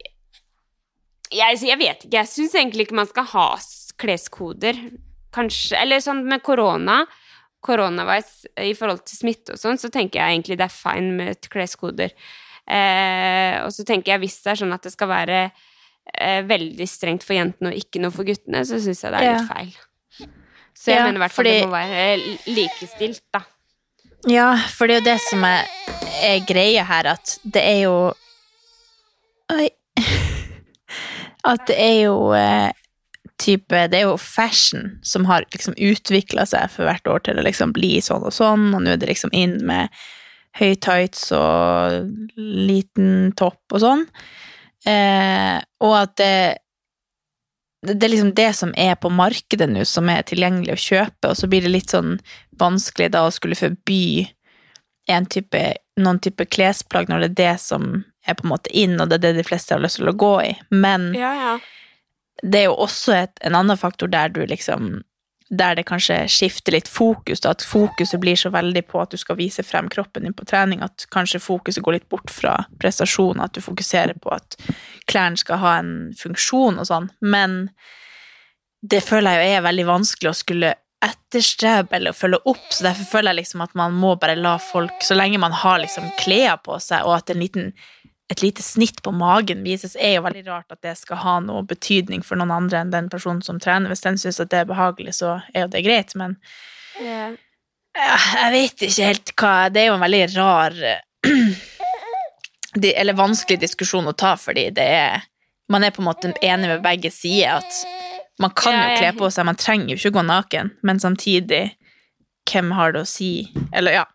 jeg, jeg vet ikke. Jeg syns egentlig ikke man skal ha kleskoder. Kanskje Eller sånn med korona. Koronavise i forhold til smitte og sånn, så tenker jeg egentlig det er fine med kleskoder. Eh, og så tenker jeg hvis det er sånn at det skal være eh, veldig strengt for jentene og ikke noe for guttene, så syns jeg det er litt feil. Så jeg Ja, mener i hvert fall fordi- det må være eh, likestilt, da. Ja, for det er jo det som er, er greia her, at det er jo Oi. At det er jo eh, type Det er jo fashion som har liksom utvikla seg for hvert år til å liksom bli sånn og sånn, og nå er det liksom inn med høy tights og liten topp og sånn. Eh, og at det det er liksom det som er på markedet nå, som er tilgjengelig å kjøpe, og så blir det litt sånn vanskelig da å skulle forby en type, noen type klesplagg når det er det som er på en måte inn, og det er det de fleste har lyst til å gå i. Men Ja, ja. det er jo også et, en annen faktor der du liksom der det kanskje skifter litt fokus, da, at fokuset blir så veldig på at du skal vise frem kroppen din på trening, at kanskje fokuset går litt bort fra prestasjon, at du fokuserer på at klærne skal ha en funksjon og sånn. Men det føler jeg jo er veldig vanskelig å skulle etterstrebe eller følge opp, så derfor føler jeg liksom at man må bare la folk, så lenge man har liksom klær på seg, og at en liten et lite snitt på magen vises, er jo veldig rart at det skal ha noe betydning for noen andre enn den personen som trener. Hvis den syns at det er behagelig, så er jo det greit, men yeah. ja, jeg vet ikke helt hva Det er jo en veldig rar Eller vanskelig diskusjon å ta, fordi det er Man er på en måte enig med begge sider. At man kan jo kle på seg, man trenger jo ikke å gå naken, men samtidig Hvem har det å si? Eller ja,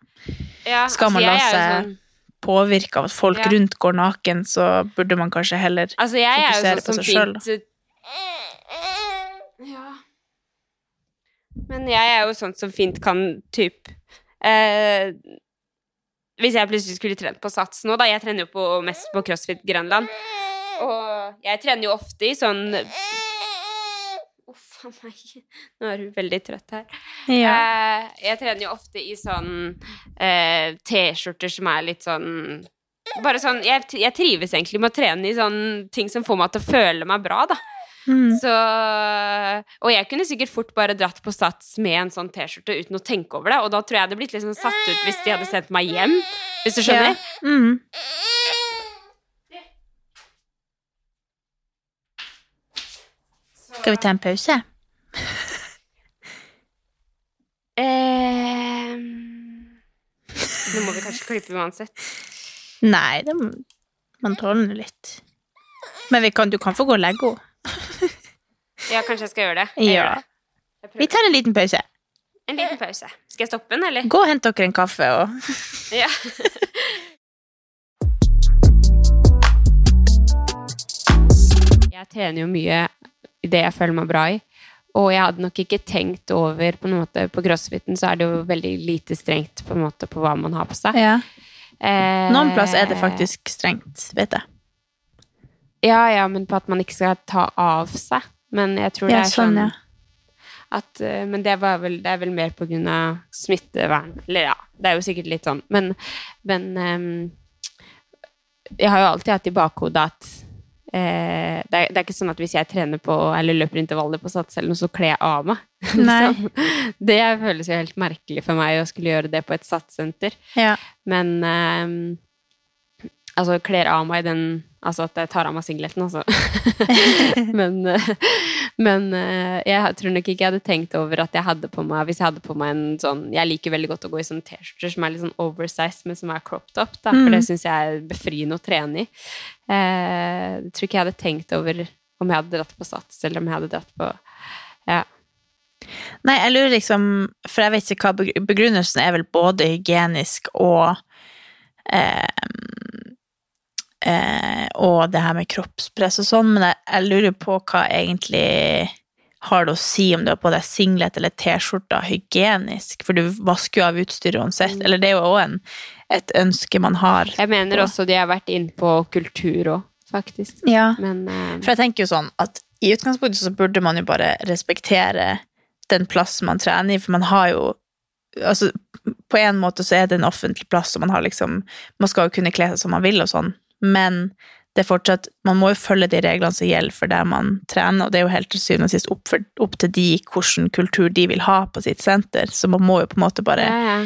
Ja, Skal man altså, la er jo seg- sånn- påvirke av at folk Ja. rundt går naken, så burde man kanskje heller Altså, jeg er jo fokusere sånn på seg selv, Ja. Men jeg er jo sånn som fint kan typ eh, Hvis jeg plutselig skulle trent på sats nå, da Jeg trener jo på, mest på CrossFit Grønland. Og jeg trener jo ofte i sånn Uff a meg. Nå er du veldig trøtt her. Eh, jeg trener jo ofte i sånn eh, T-skjorter som er litt sånn Bare sånn jeg, jeg trives egentlig med å trene i sånn ting som får meg til å føle meg bra, da. Mm. Så Og jeg kunne sikkert fort bare dratt på Sats med en sånn T-skjorte uten å tenke over det, og da tror jeg det hadde blitt liksom satt ut hvis de hadde sendt meg hjem, hvis du skjønner? Ja. Mm. Skal vi ta en pause? Eh, nå må vi kanskje klippe uansett. Nei, det man tåler litt. Men vi kan, du kan få gå og legge henne. Ja, kanskje jeg skal gjøre det. Jeg Ja. gjør det. Vi tar en liten pause. En liten pause. Skal jeg stoppe den, eller? Gå og hent dere en kaffe og Ja. jeg tjener jo mye det jeg føler meg bra i. Og jeg hadde nok ikke tenkt over på måte, På crossfiten så er det jo veldig lite strengt på måte på hva man har på seg. Ja. Eh, Noen plass er det faktisk strengt, vet jeg. Ja, ja, men på at man ikke skal ta av seg. Men jeg tror det Ja, er sånn, sånn at eh, Men det, var vel, det er vel mer på grunn av smittevern. Eller ja, det er jo sikkert litt sånn. Men, men um, jeg har jo alltid hatt i bakhodet at eh, det, er, det er ikke sånn at hvis jeg trener på eller løper intervaller på sats eller noe, så kler jeg av meg. Liksom. Det føles jo helt merkelig for meg å skulle gjøre det på et satssenter. Ja. Men eh, Altså, kler av meg den Altså at jeg tar av meg singleten, altså. men eh, men uh, jeg tror nok ikke jeg hadde tenkt over at jeg hadde på meg Hvis jeg hadde på meg en sånn Jeg liker veldig godt å gå i sånne T-skjorter som er litt sånn oversized, men som er cropped up, da, for Mm. det syns jeg er befriende å trene i. Uh, jeg tror ikke jeg hadde tenkt over om jeg hadde dratt på sats, eller om jeg hadde dratt på Ja. Nei, jeg lurer liksom For jeg vet ikke hva begrunnelsen er vel både hygienisk og eh, eh, Og det her med kroppspress og sånn, men jeg, jeg lurer på hva egentlig har det å si om du har på deg singlet eller T-skjorta hygienisk, for du vasker jo av utstyret uansett. Eller det er jo òg et ønske man har. Jeg mener også de har vært inne på kultur òg, faktisk. Ja. Men eh, For jeg tenker jo sånn at i utgangspunktet så burde man jo bare respektere den plassen man trener i, for man har jo Altså, på en måte så er det en offentlig plass, og man har liksom Man skal jo kunne kle seg som man vil og sånn, men det er fortsatt Man må jo følge de reglene som gjelder for der man trener, og det er jo helt til syvende og sist opp, for, opp til de hvilken kultur de vil ha på sitt senter, så man må jo på en måte bare ja, ja.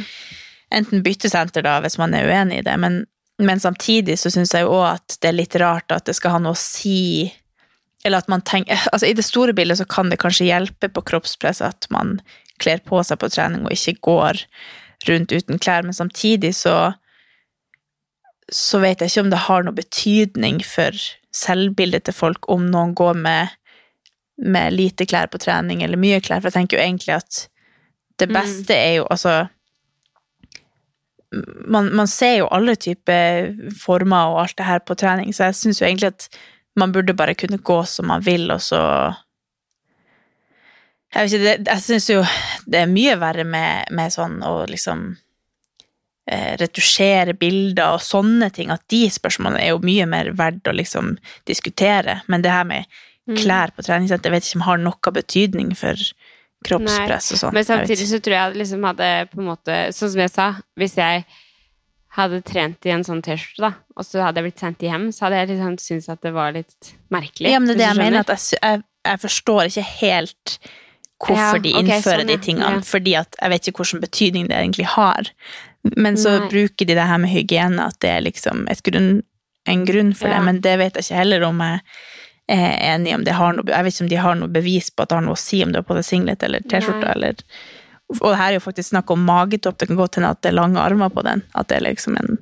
enten bytte senter da, hvis man er uenig i det, men, men samtidig så syns jeg jo òg at det er litt rart at det skal ha noe å si Eller at man tenker Altså, i det store bildet så kan det kanskje hjelpe på kroppspress at man kler på seg på trening og ikke går rundt uten klær, men samtidig så så vet jeg ikke om det har noe betydning for selvbildet til folk om noen går med, med lite klær på trening eller mye klær, for jeg tenker jo egentlig at det Mm. beste er jo altså man, man ser jo alle typer former og alt det her på trening, så jeg syns jo egentlig at man burde bare kunne gå som man vil, og så Jeg vet ikke, det, jeg syns jo det er mye verre med, med sånn å liksom retusjere bilder og sånne ting, at de spørsmålene er jo mye mer verdt å liksom diskutere. Men det her med Mm. klær på treningssenter, jeg vet ikke om har noe betydning for kroppspress og sånn. Men samtidig så tror jeg at liksom hadde på en måte Sånn som jeg sa, hvis jeg hadde trent i en sånn T-skjorte, da, og så hadde jeg blitt sendt hjem, så hadde jeg liksom syntes at det var litt merkelig. Ja, men det er det jeg mener, at jeg, jeg, jeg forstår ikke helt hvorfor Ja, de innfører sånn, de tingene, Ja. fordi at jeg vet ikke hvilken betydning det egentlig har. Men så Nei. bruker de det her med hygiene, at det er liksom grunn, en grunn for Ja. det, men det vet jeg ikke heller om jeg er enig om det har noe, jeg vet ikke om de har noe bevis på at det har noe å si om du har på deg singlet eller T-skjorte, eller og her er jo faktisk snakk om magetopp, det kan godt hende at det er lange armer på den, at det er liksom en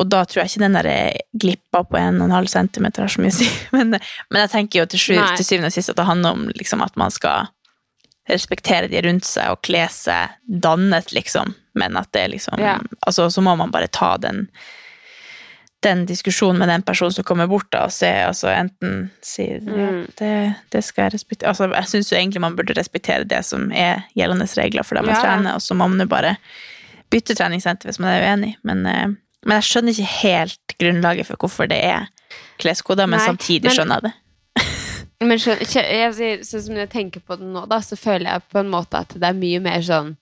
og da tror jeg ikke den der glippa på 1,5 cm har så mye å si. Men, men jeg tenker jo til, sju, til syvende og sist at det handler om liksom, at man skal respektere de rundt seg og kle seg dannet, liksom. Men at det liksom Ja. Altså, så må man bare ta den den diskusjonen med den personen som kommer bort da, og se, altså enten si ja, Mm. det, det skal jeg respektere Altså, jeg syns jo egentlig man burde respektere det som er gjeldende regler for dem man Ja, trene trener, og så må man jo bare bytte treningssenter hvis man er uenig. Men, eh, men jeg skjønner ikke helt grunnlaget for hvorfor det er kleskoder, men Nei, samtidig men- skjønner jeg det. Men sier- sånn som jeg tenker på det nå, da, så føler jeg på en måte at det er mye mer sånn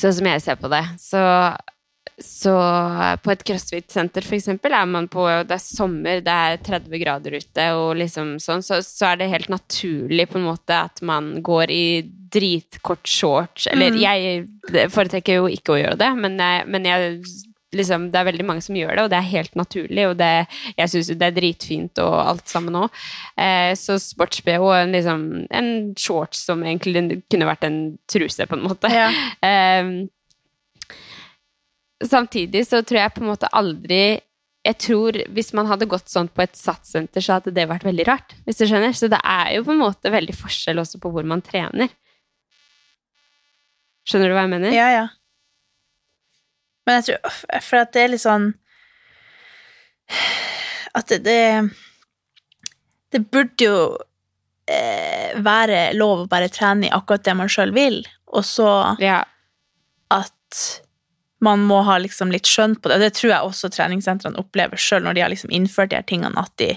Sånn som jeg ser på det, så så på et crossfit-senter for eksempel, er man på Det er sommer, det er 30 grader ute, og liksom sånn, så, så er det helt naturlig på en måte at man går i dritkort shorts. Eller Mm. jeg foretrekker jo ikke å gjøre det, men jeg, men jeg liksom, det er veldig mange som gjør det, og det er helt naturlig, og det, jeg syns det er dritfint og alt sammen òg. Eh, så sports-BH en, liksom, en shorts som egentlig kunne vært en truse, på en måte. Ja. Eh, samtidig så tror jeg på en måte aldri Jeg tror hvis man hadde gått sånn på et satssenter, så hadde det vært veldig rart, hvis du skjønner. Så det er jo på en måte veldig forskjell også på hvor man trener. Skjønner du hva jeg mener? Ja, ja. Men jeg tror For at det er litt sånn At det Det, det burde jo eh, være lov å bare trene i akkurat det man sjøl vil, og så Ja. at man må ha liksom litt skjønn på det. Det tror jeg også treningssentrene opplever sjøl når de har liksom innført de her tingene, at de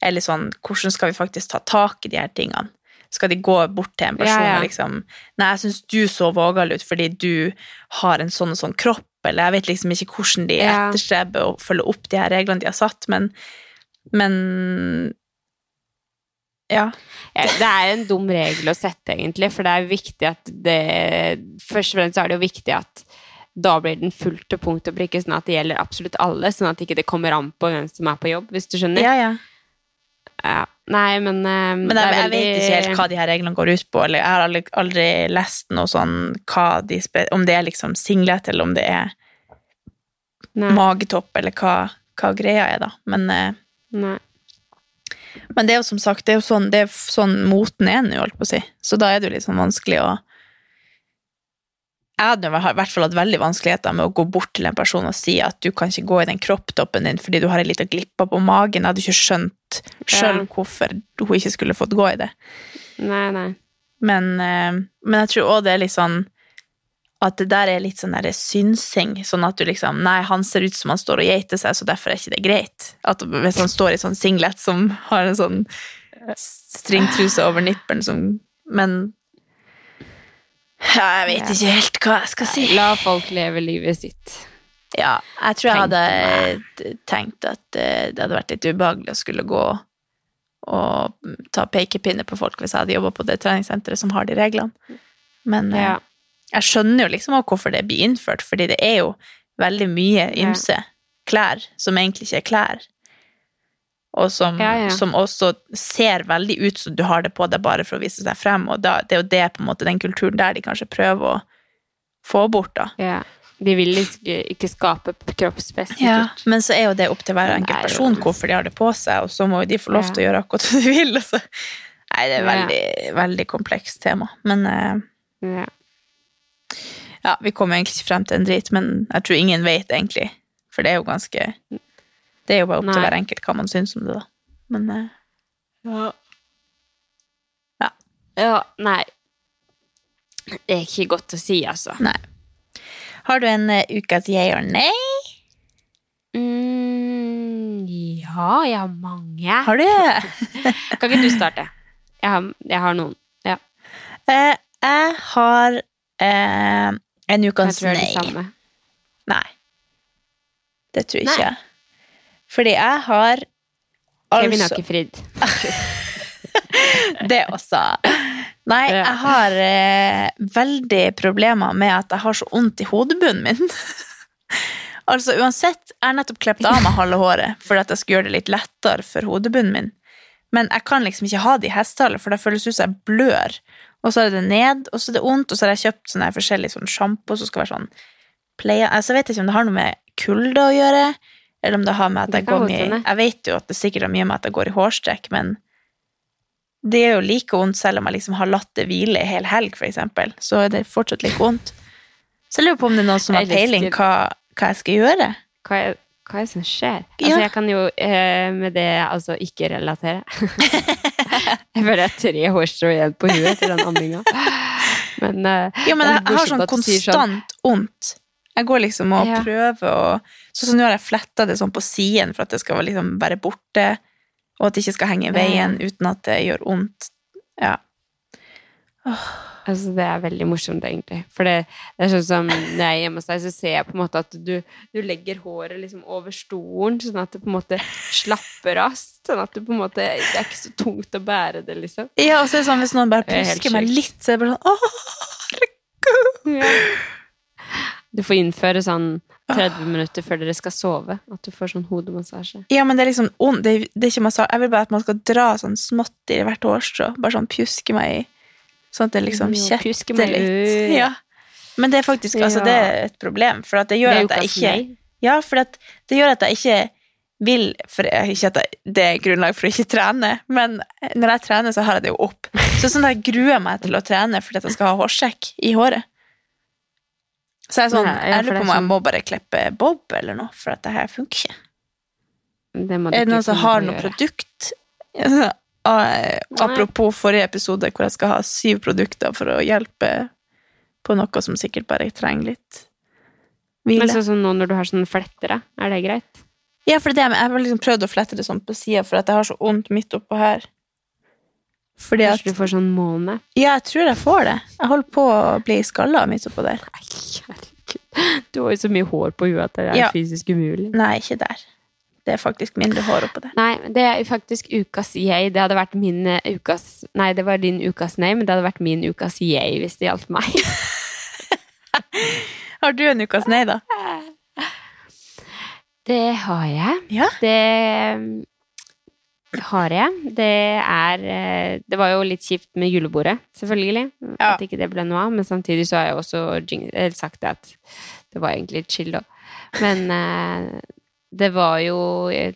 er litt sånn Hvordan skal vi faktisk ta tak i de her tingene? Skal de gå bort til en person Ja, ja. og liksom Nei, jeg syns du så vågal ut fordi du har en sånn og sånn kropp, eller jeg vet liksom ikke hvordan de Ja. etterstreber å følge opp de her reglene de har satt, men Men Ja. Det er en dum regel å sette, egentlig, for det er viktig at det Først og fremst er det jo viktig at da blir den fullt til punkt og prikke, sånn at det gjelder absolutt alle, sånn at ikke det kommer an på hvem som er på jobb, hvis du skjønner. Ja, ja. Ja. Nei, men eh, Men jeg, veldig... jeg vet ikke helt hva de her reglene går ut på, eller jeg har aldri, aldri lest noe sånn de spe, Om det er liksom singlet, eller om det er Nei, magetopp, eller hva, hva greia er, da. Men, eh, nei. men det er jo som sagt, det er jo sånn, det er sånn moten er nå, holdt på å si. Så da er det jo litt sånn vanskelig å Jeg hadde i hvert fall hatt veldig vanskeligheter med å gå bort til en person og si at du kan ikke gå i den kropptoppen din fordi du har en liten glippe på magen. Jeg hadde ikke skjønt sjøl Ja. hvorfor hun ikke skulle fått gå i det. Nei, nei. Men, eh, men jeg tror òg det er litt sånn at det der er litt sånn der synsing, sånn at du liksom Nei, han ser ut som han står og geiter seg, så derfor er ikke det greit. At hvis han står i sånn singlet som har en sånn stringtruse over nippelen som Men ja, jeg vet ikke helt hva jeg skal si. La folk leve livet sitt. Ja, jeg tror jeg hadde tenkt at eh, det hadde vært litt ubehagelig å skulle gå og ta pekepinne på folk hvis jeg hadde jobba på det treningssenteret som har de reglene. Men eh, Ja. jeg skjønner jo liksom også hvorfor det blir innført, fordi det er jo veldig mye ymse klær som egentlig ikke er klær. Og som, Ja, ja. som også ser veldig ut som du har det på deg bare for å vise seg frem. Og da, det er jo det, på en måte, den kulturen der de kanskje prøver å få bort, da. Ja. De vil ikke, ikke skape kroppspress. Ja, men så er jo det opp til hver enkelt er person hvorfor de har det på seg, og så må jo de få lov til å gjøre akkurat hva de vil. Altså. Nei, det er et veldig, veldig komplekst tema. Men eh, Ja. ja, vi kommer egentlig ikke frem til en drit, men jeg tror ingen vet egentlig. For det er jo ganske Det er jo bare opp til Nei. hver enkelt hva man syns om det, da. Men eh, Ja. Ja. Ja, nei. Det er ikke godt å si, altså. nei. Har du en eh, ukas jeg or nei? Mm, ja, jeg har mange. Har du? Kan ikke du starte? Jeg har, jeg har noen. Ja, Eh, jeg har eh, en jeg ukas tror det er nei. det samme. Nei. Det tror Nei. ikke jeg. Fordi jeg har Kevin har altså ikke fridd. Det også. Nei, jeg har eh, veldig problemer med at jeg har så vondt i hodebunnen min. altså uansett, jeg har nettopp klept av meg halve håret for at jeg skulle gjøre det litt lettere for hodebunnen min. Men jeg kan liksom ikke ha det i hestehale, for det føles ut som jeg blør. Og så er det ned, og så er det vondt, og så har jeg kjøpt sånne forskjellige sånn sjampo som skal være sånn playa. Altså, jeg vet ikke om det har noe med kulde å gjøre, eller om det har med at jeg går mye. Jeg vet jo at det sikkert har mye med at jeg går i hårstrekk, men det er jo like vondt selv om jeg liksom har latt det hvile i hel helg, eksempel. Så er det fortsatt like vondt. Så jeg lurer på om det er noen som har peiling hva, hva jeg skal gjøre. Hva er, hva er det som skjer? Ja. Altså, jeg kan jo eh, med det altså ikke relatere. jeg føler jeg har tre hårstrå igjen på huet etter den amminga. Men, eh, Ja, men jeg, jeg har sånn konstant vondt. sånn. Jeg går liksom og Ja. prøver å Sånn som nå har jeg fletta det sånn på siden for at det skal liksom være borte, og at det ikke skal henge i veien uten at det gjør vondt. Ja. Altså, det er veldig morsomt, egentlig. For det, det er sånn som når jeg er hjemme hos deg, så ser jeg på en måte at du, du legger håret liksom over stolen, sånn at det på en måte slapper av. Sånn at du på en måte Det er ikke så tungt å bære det, liksom. ja, og så er det sånn hvis noen bare er plusker meg litt, så er det bare sånn Åh, Ja. Du får innføre sånn 30 minutter før dere skal sove. At du får sånn hodemassasje. Ja, men det er liksom ond. Det, det er ikke massasje. Jeg vil bare at man skal dra sånn smått i hvert hårstrå. Bare sånn pjuske meg i. Sånn at det liksom kjetter litt. Ja. Men det er faktisk altså, det er et problem, for det gjør at jeg ikke. Ja, for det gjør at jeg ikke vil for jeg, Ikke at det er grunnlag for å ikke trene, men når jeg trener, så har jeg det jo opp. Så sånn at jeg gruer meg til å trene fordi at jeg skal ha hårsekk i håret. Så jeg er sånn, Nei, ja, jeg lurer på om jeg sånn- må bare klippe bob eller noe, for at det her funker ikke. Det Er det noen som har noe gjøre. produkt? Ah, Apropos forrige episode hvor jeg skal ha syv produkter for å hjelpe på noe som sikkert bare trenger litt Men hvile. sånn som nå når du har sånne flettere. Er det greit? Ja, for det, jeg har liksom prøvd å flette det sånn på sida, for at jeg har så vondt midt oppå her. Fordi at Kanskje du får sånn måne? Ja, jeg tror jeg får det. Jeg holder på å bli skalla midt oppå der. Nei, herregud. Du har jo så mye hår på huet at det er Ja. fysisk umulig. Nei, ikke der. Det er faktisk mindre hår oppå der. Nei, det er faktisk ukas yay. Det hadde vært min eh, ukas Nei, det var din ukas nei, men det hadde vært min ukas yay hvis det gjaldt meg. Har du en ukas nei, da? Det har jeg. Ja. Det har jeg. Det er eh, Det var jo litt kjipt med julebordet, selvfølgelig. Ja. At ikke det ble noe av. Men samtidig så har jeg også sagt at det var egentlig litt chill, da. Men eh, det var jo eh,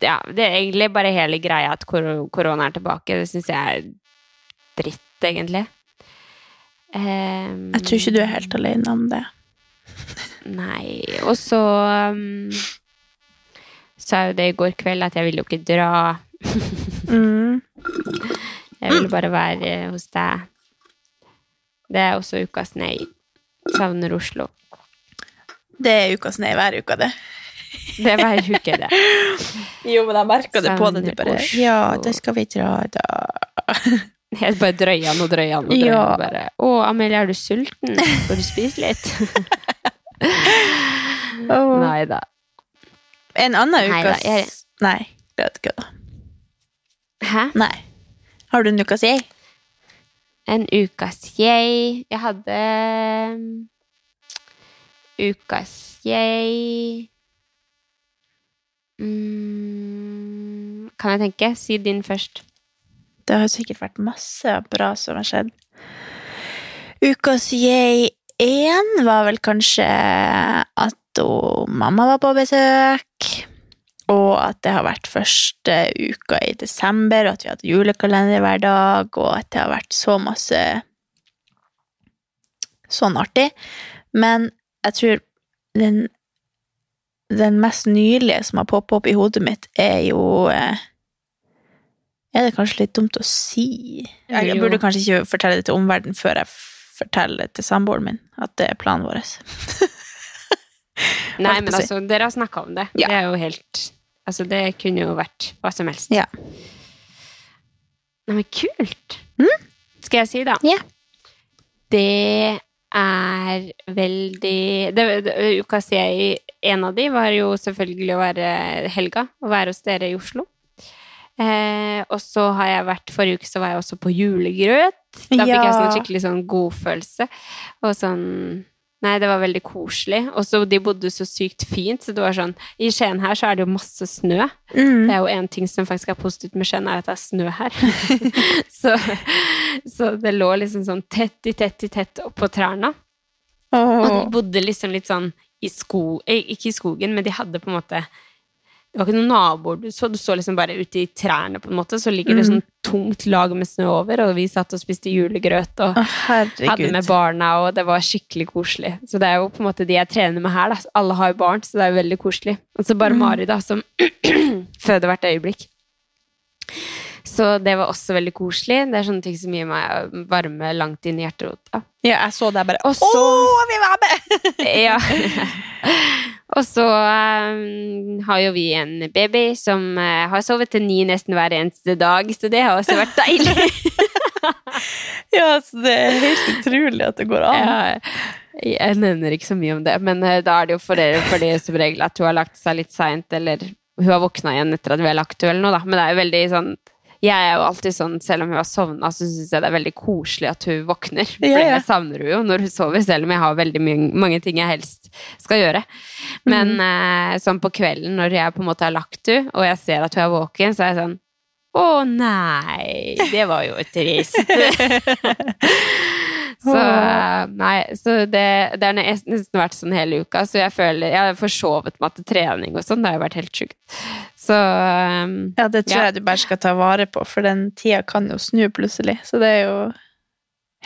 Ja, det er egentlig bare hele greia at kor- korona er tilbake. Det syns jeg er dritt, egentlig. Um, Jeg tror ikke du er helt alene om det. Nei, og så um, sa jo det i går kveld at jeg ville jo ikke dra. Mm. Jeg ville bare være eh, hos deg. Det er også ukas nei. Savner Oslo. Det er ukas nei hver uke, det. Det er hver uke, det. Jo, men jeg merka det på det. Du bare Oslo. Ja, da skal vi dra, da. Jeg bare drøyer og drøyer og drøyer Ja. Bare, 'Å, Amelie, er du sulten? Skal du spise litt?' oh. Nei da. En annen Nei da, ukas jeg- Nei, det vet ikke Da. Hæ? Nei. Har du en ukas jeg? En ukas jeg Jeg hadde um, ukas jeg mm, Kan jeg tenke? Si din først. Det har sikkert vært masse bra som har skjedd. Ukas jeg én var vel kanskje at hun, mamma var på besøk, og at det har vært første uka i desember, og at vi hadde julekalender hver dag, og at det har vært så masse sånn artig. Men jeg tror den, den mest nylige som har poppet opp i hodet mitt, er jo eh, Er det kanskje litt dumt å si? Jeg burde kanskje ikke fortelle det til omverdenen før jeg forteller det til samboeren min at det er planen vår. Nei, men altså, dere har snakka om det. Ja. Det er jo helt Altså, det kunne jo vært hva som helst. Ja. Nei, men kult! Mm. Skal jeg si, da? Ja. Det er veldig det, det, Ukas jeg En av de var jo selvfølgelig å være helga, å være hos dere i Oslo. Eh, og så har jeg vært Forrige uke så var jeg også på julegrøt. Da fikk jeg sånn skikkelig sånn godfølelse. Og sånn Nei, det var veldig koselig. Og så de bodde så sykt fint, så det var sånn I Skien her så er det jo masse snø. Mm. Det er jo en ting som faktisk er positivt med Skien, er at det er snø her. så, så det lå liksom sånn tett i tett i tett oppå trærne. Og de bodde liksom litt sånn i sko... eh, Ikke i skogen, men de hadde på en måte Det var ikke noen naboer du så, du så liksom bare ute i trærne, på en måte. Så ligger det Mm. sånn tungt lag med snø over, og vi satt og spiste julegrøt og Å, hadde med barna, og det var skikkelig koselig. Så det er jo på en måte de jeg trener med her, da. Alle har jo barn, så det er jo veldig koselig. Og så bare Mm. Mari, da, som føder hvert øyeblikk. Så det var også veldig koselig. Det er sånne ting som gir meg varme langt inn i hjerterota. Ja, jeg så deg bare så- Å, vi var med! Ja. Og så um, har jo vi en baby som uh, har sovet til ni nesten hver eneste dag, så det har også vært deilig. Ja, så det er helt utrolig at det går an. Ja, jeg nevner ikke så mye om det, men uh, da er det jo for dere for det som regel at hun har lagt seg litt seint, eller hun har våkna igjen etter at vi har lagt henne, eller noe, da. Men det er jo veldig sånn jeg er jo alltid sånn, selv om hun har sovna, så syns jeg det er veldig koselig at hun våkner. For Ja, ja. jeg savner hun jo når hun sover, selv om jeg har veldig mye, mange ting jeg helst skal gjøre. Men mm. eh, sånn på kvelden, når jeg på en måte har lagt henne, og jeg ser at hun er våken, så er jeg sånn Å nei, det var jo trist. så nei, så det, det har nesten vært sånn hele uka, så jeg føler Jeg har forsovet meg til trening og sånn, det har jo vært helt sjukt. Så um, Ja, det tror Ja. jeg du bare skal ta vare på, for den tida kan jo snu plutselig. Så det er jo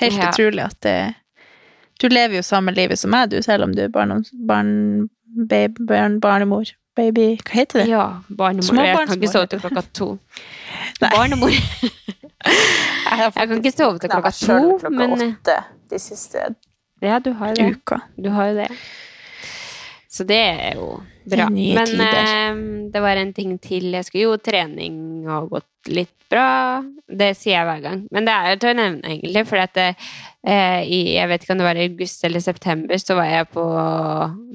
helt Ja. utrolig at det Du lever jo samme livet som meg, du, selv om du er barn, barn, baby, barn barnemor. Baby Hva heter det? ja, barnemor. Jeg kan ikke sove til klokka to. Barnemor. Jeg kan ikke sove til klokka to, men eh, åtte de siste ja, du har det. uka. Du har jo det. Så det er jo bra. Det Men eh, det var en ting til. Jeg skulle jo trening og gått litt bra. Det sier jeg hver gang. Men det er til å nevne, egentlig. For at det, eh, i, jeg vet ikke om det var i august eller september, så var jeg på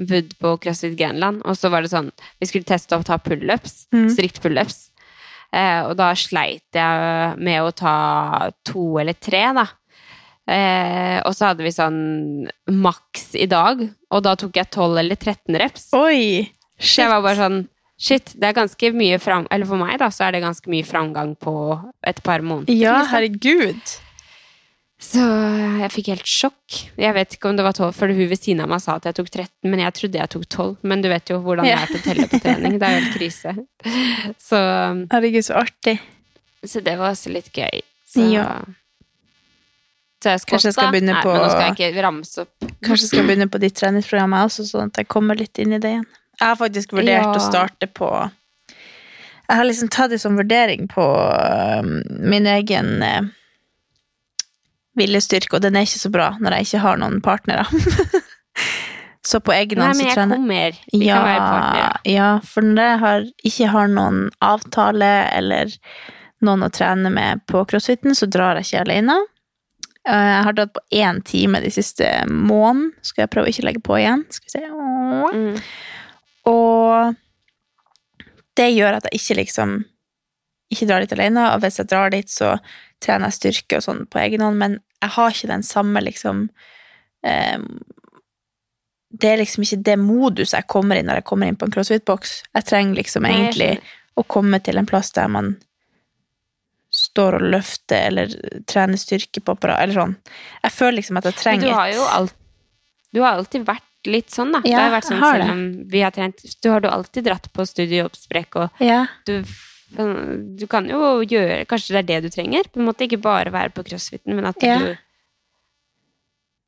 Wood på CrossFit Grenland. Og så var det sånn Vi skulle teste å ta pullups. Mm. Strikt pullups. Eh, og da sleit jeg med å ta to eller tre, da. Eh, og så hadde vi sånn maks i dag, og da tok jeg 12 eller 13 reps. Oi! shit. Så jeg var bare sånn Shit, det er ganske mye fram... Eller for meg, da, så er det ganske mye framgang på et par måneder. Ja, liksom. herregud. Så jeg fikk helt sjokk. Jeg vet ikke om det var 12, for hun ved siden av meg sa at jeg tok 13, men jeg trodde jeg tok 12. Men du vet jo hvordan det er til å telle på trening. Det er jo helt krise. Så, Herregud, så artig. så det var også litt gøy. Så, Ja. så jeg Kanskje jeg skal begynne Nei, på- men nå skal jeg ikke ramse opp. Kanskje jeg skal begynne på ditt treningsprogram også, sånn at jeg kommer litt inn i det igjen. Jeg har faktisk vurdert Ja. å starte på Jeg har liksom tatt det som vurdering på um, min egen uh, viljestyrke, og den er ikke så bra når jeg ikke har noen partnere. så på egen Nei, hånd men så jeg trener kommer. Vi ja, kan være partnere. ja, for når jeg har, ikke har noen avtale eller noen å trene med på crossfiten, så drar jeg ikke alene. Eh, Jeg har dratt på én time de siste måneden. Skal jeg prøve å ikke legge på igjen? Skal vi se. Mm. Og det gjør at jeg ikke liksom ikke drar dit alene. Og hvis jeg drar dit, så trener jeg styrke og sånn på egen hånd, men jeg har ikke den samme liksom eh, Det er liksom ikke det moduset jeg kommer i når jeg kommer inn på en crossfit-boks. Jeg trenger liksom egentlig å komme til en plass der man står og løfter eller trener styrke på apparat, eller sånn. Jeg føler liksom at jeg trenger et du har jo alt, du har alltid vært litt sånn, da. det Ja, har vært sånn selv det. om vi har trent Du har du alltid dratt på studiejobbsprekk, og Ja. du, du kan jo gjøre Kanskje det er det du trenger? På en måte Ikke bare være på crossfiten, men at Ja. du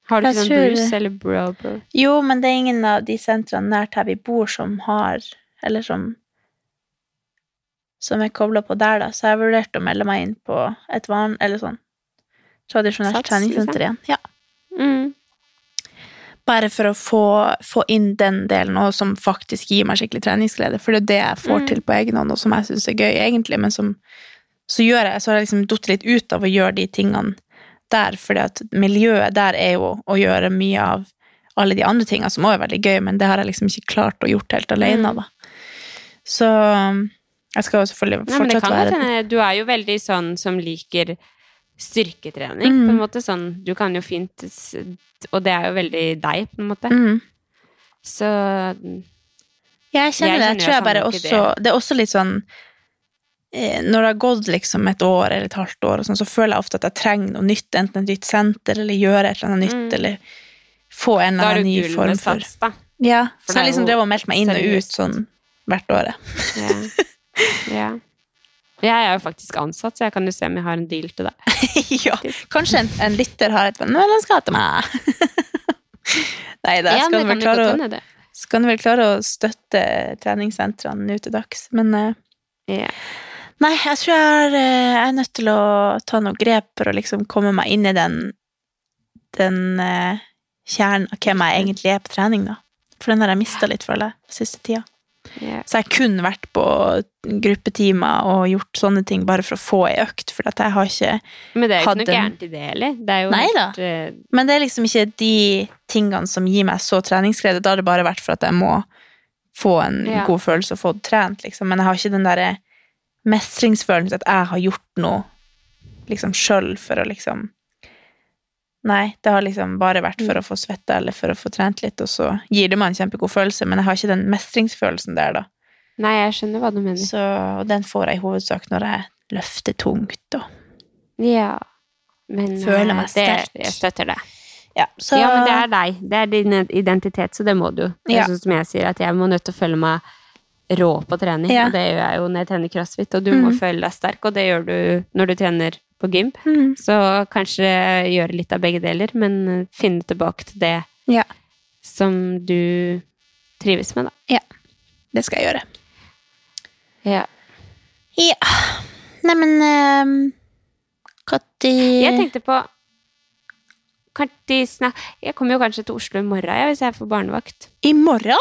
Har du Jeg ikke noen brus eller bro, bro? Jo, men det er ingen av de sentrene nært her vi bor som har Eller som Som er kobla på der, da. Så jeg har vurdert å melde meg inn på et van... Eller sånn tradisjonelt treningssenter igjen. Ja. Mm. Bare for å få, få inn den delen, og som faktisk gir meg skikkelig treningsglede. For det er det jeg får Mm. til på egen hånd, og som jeg syns er gøy, egentlig, men som så gjør jeg, så har jeg liksom datt litt ut av å gjøre de tingene der, fordi at miljøet der er jo å gjøre mye av alle de andre tingene som også er veldig gøy, men det har jeg liksom ikke klart å gjort helt alene, Mm. da. Så um, jeg skal jo selvfølgelig Nei, men det fortsatt kan være det. Du er jo veldig sånn som liker styrketrening, Mm. på en måte. Sånn, du kan jo fint Og det er jo veldig deg, på en måte. mm. Så jeg kjenner Jeg det. Jeg tror jeg bare også Det er også litt sånn eh, Når det har gått liksom et år eller et halvt år, sånn, så føler jeg ofte at jeg trenger noe nytt. Enten et nytt senter, eller gjøre et eller annet nytt, Mm. eller få en eller er annen ny form for sats, da. Ja, For så jeg liksom drev og meldte meg inn og ut sånn hvert året. Ja. ja. Jeg er jo faktisk ansatt, så jeg kan jo se om jeg har en deal til deg. ja, kanskje en, en lytter har et medlemskap til meg. Nei, da, Ja, skal kan skal du vel klare å støtte treningssentrene nå til dags. Men uh, yeah. nei, jeg tror jeg er, eh, jeg er nødt til å ta noen grep for å liksom komme meg inn i den, den uh, kjernen av hvem jeg egentlig er på trening, da. For den har jeg mista litt, føler jeg, siste tida. Ja. Så jeg har kun vært på gruppetimer og gjort sånne ting bare for å få ei økt, for at jeg har ikke Men det er jo ikke noe en- gærent i det heller. Det er jo Nei da. helt, eh, Men det er liksom ikke de tingene som gir meg så treningsglede. Da har det bare vært for at jeg må få en Ja. god følelse og få det trent, liksom. Men jeg har ikke den derre mestringsfølelsen at jeg har gjort noe liksom sjøl for å liksom Nei, det har liksom bare vært for Mm. å få svette eller for å få trent litt, og så gir det meg en kjempegod følelse, men jeg har ikke den mestringsfølelsen der, da. Nei, jeg skjønner hva du mener. Så, og den får jeg i hovedsak når jeg løfter tungt og Ja. Men Føler eh, meg det, sterk. jeg støtter det. Ja, så Ja, men det er deg. Det er din identitet, så det må du. Det er Ja. sånn som jeg sier, at jeg må nødt til å føle meg rå på trening. Ja. Og det gjør jeg jo når jeg trener crossfit, og du må Mhm. føle deg sterk, og det gjør du når du trener på gym. Mm. Så kanskje gjøre litt av begge deler, men finne tilbake til det Ja. som du trives med, da. Det skal jeg gjøre. Ja. Ja. Neimen um, Katti Jeg tenkte på de Jeg kommer jo kanskje til Oslo i morgen, ja, hvis jeg får barnevakt. I morgen?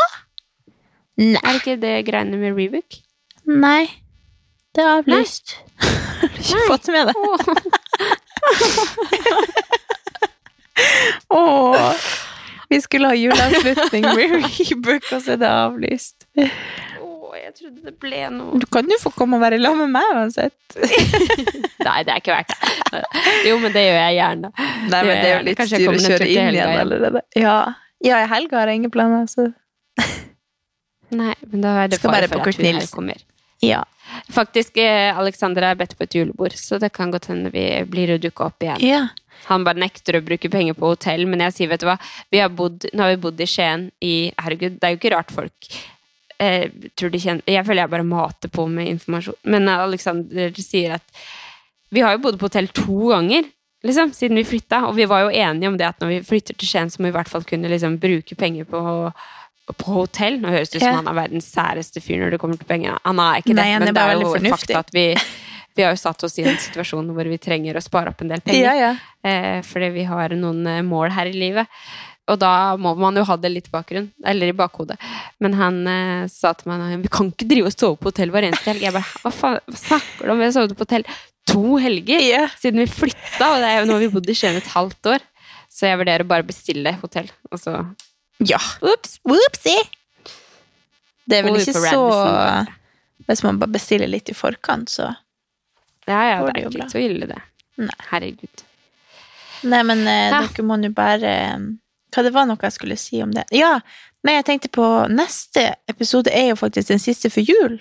Nei. Er det ikke det greiene med Rebook? Nei. Det er avlyst. Har du ikke Nei. fått med det? Åh. Vi skulle ha juleavslutning med Rebook, og så er det avlyst. Åh, jeg trodde det ble noe Du kan jo få komme og være sammen med meg uansett. Nei, det er ikke verdt det. Jo, men det gjør jeg gjerne. Nei, men det er jo litt styr å kjøre inn igjen igjen. allerede. Ja. ja, i helga har jeg ingen planer, så Nei, men da er det fare bare på for at hun her kommer. Ja. Faktisk, eh, Alexander er bedt på et julebord, så det kan godt hende vi blir å dukke opp igjen. ja. Han bare nekter å bruke penger på hotell, men jeg sier, vet du hva, vi har bodd, nå har vi bodd i Skien i Herregud, det er jo ikke rart folk eh, tror de kjenner Jeg føler jeg bare mater på med informasjon. Men Alexander sier at vi har jo bodd på hotell to ganger, liksom, siden vi flytta, og vi var jo enige om det at når vi flytter til Skien, så må vi i hvert fall kunne liksom bruke penger på på hotell. Nå høres det ut som Ja. han er verdens særeste fyr når det kommer til penger. Han er ikke det, Nei, er men det bare er jo fornuftig. fakta at vi, vi har jo satt oss i en situasjon hvor vi trenger å spare opp en del penger. Ja, ja. Eh, fordi vi har noen eh, mål her i livet. Og da må man jo ha det litt i bakgrunn, eller i bakhodet. Men han eh, sa til meg vi kan ikke drive og sove på hotell hver eneste helg. Jeg bare, hva faen hva snakker du om? Vi har sovet på hotell to helger yeah. siden vi flytta, og det er jo nå har vi bodd i Skien et halvt år. Så jeg vurderer bare å bestille hotell, og så ja. Ops! Whoopsie! Det er vel ikke så Radisson? Hvis man bare bestiller litt i forkant, så Ja, ja, det det er ikke bra. så ille, det. Nei. Herregud. Nei, men eh, Ja. dere må nå bare eh, Hva det var noe jeg skulle si om det? Ja, nei, jeg tenkte på Neste episode er jo faktisk den siste for jul.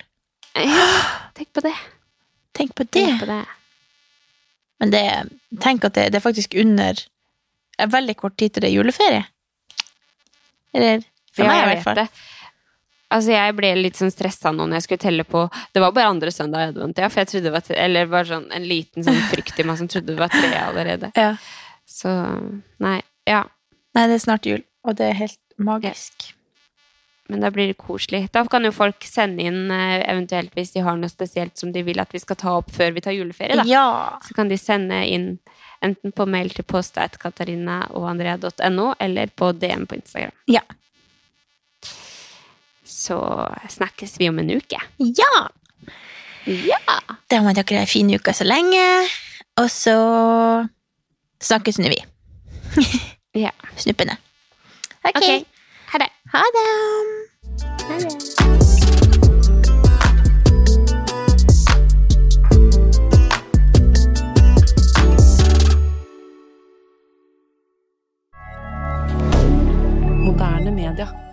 Ja, tenk på det. Tenk på det. Tenk på det. Men det, tenk at det, det er faktisk under er veldig kort tid til det er juleferie. Eller for Ja, meg, i hvert fall. Altså, jeg ble litt sånn stressa nå når jeg skulle telle på Det var bare andre søndag i advent, ja, for jeg trodde det var tre, Eller bare sånn en liten sånn frykt i meg som trodde det var tre allerede. Ja. Så nei. Ja. Nei, det er snart jul, og det er helt magisk. men da blir det koselig. Da kan jo folk sende inn eh, eventuelt hvis de har noe spesielt som de vil at vi skal ta opp før vi tar juleferie. da. Ja. Så kan de sende inn enten på mail til post.katarinaogandrea.no eller på DM på Instagram. Ja. Så snakkes vi om en uke. ja. Ja! Da må dere ha en fin uke så lenge, og så snakkes nå vi. ja. Snuppene. Ok. Ha det. Ha det. Ha det. Moderne media.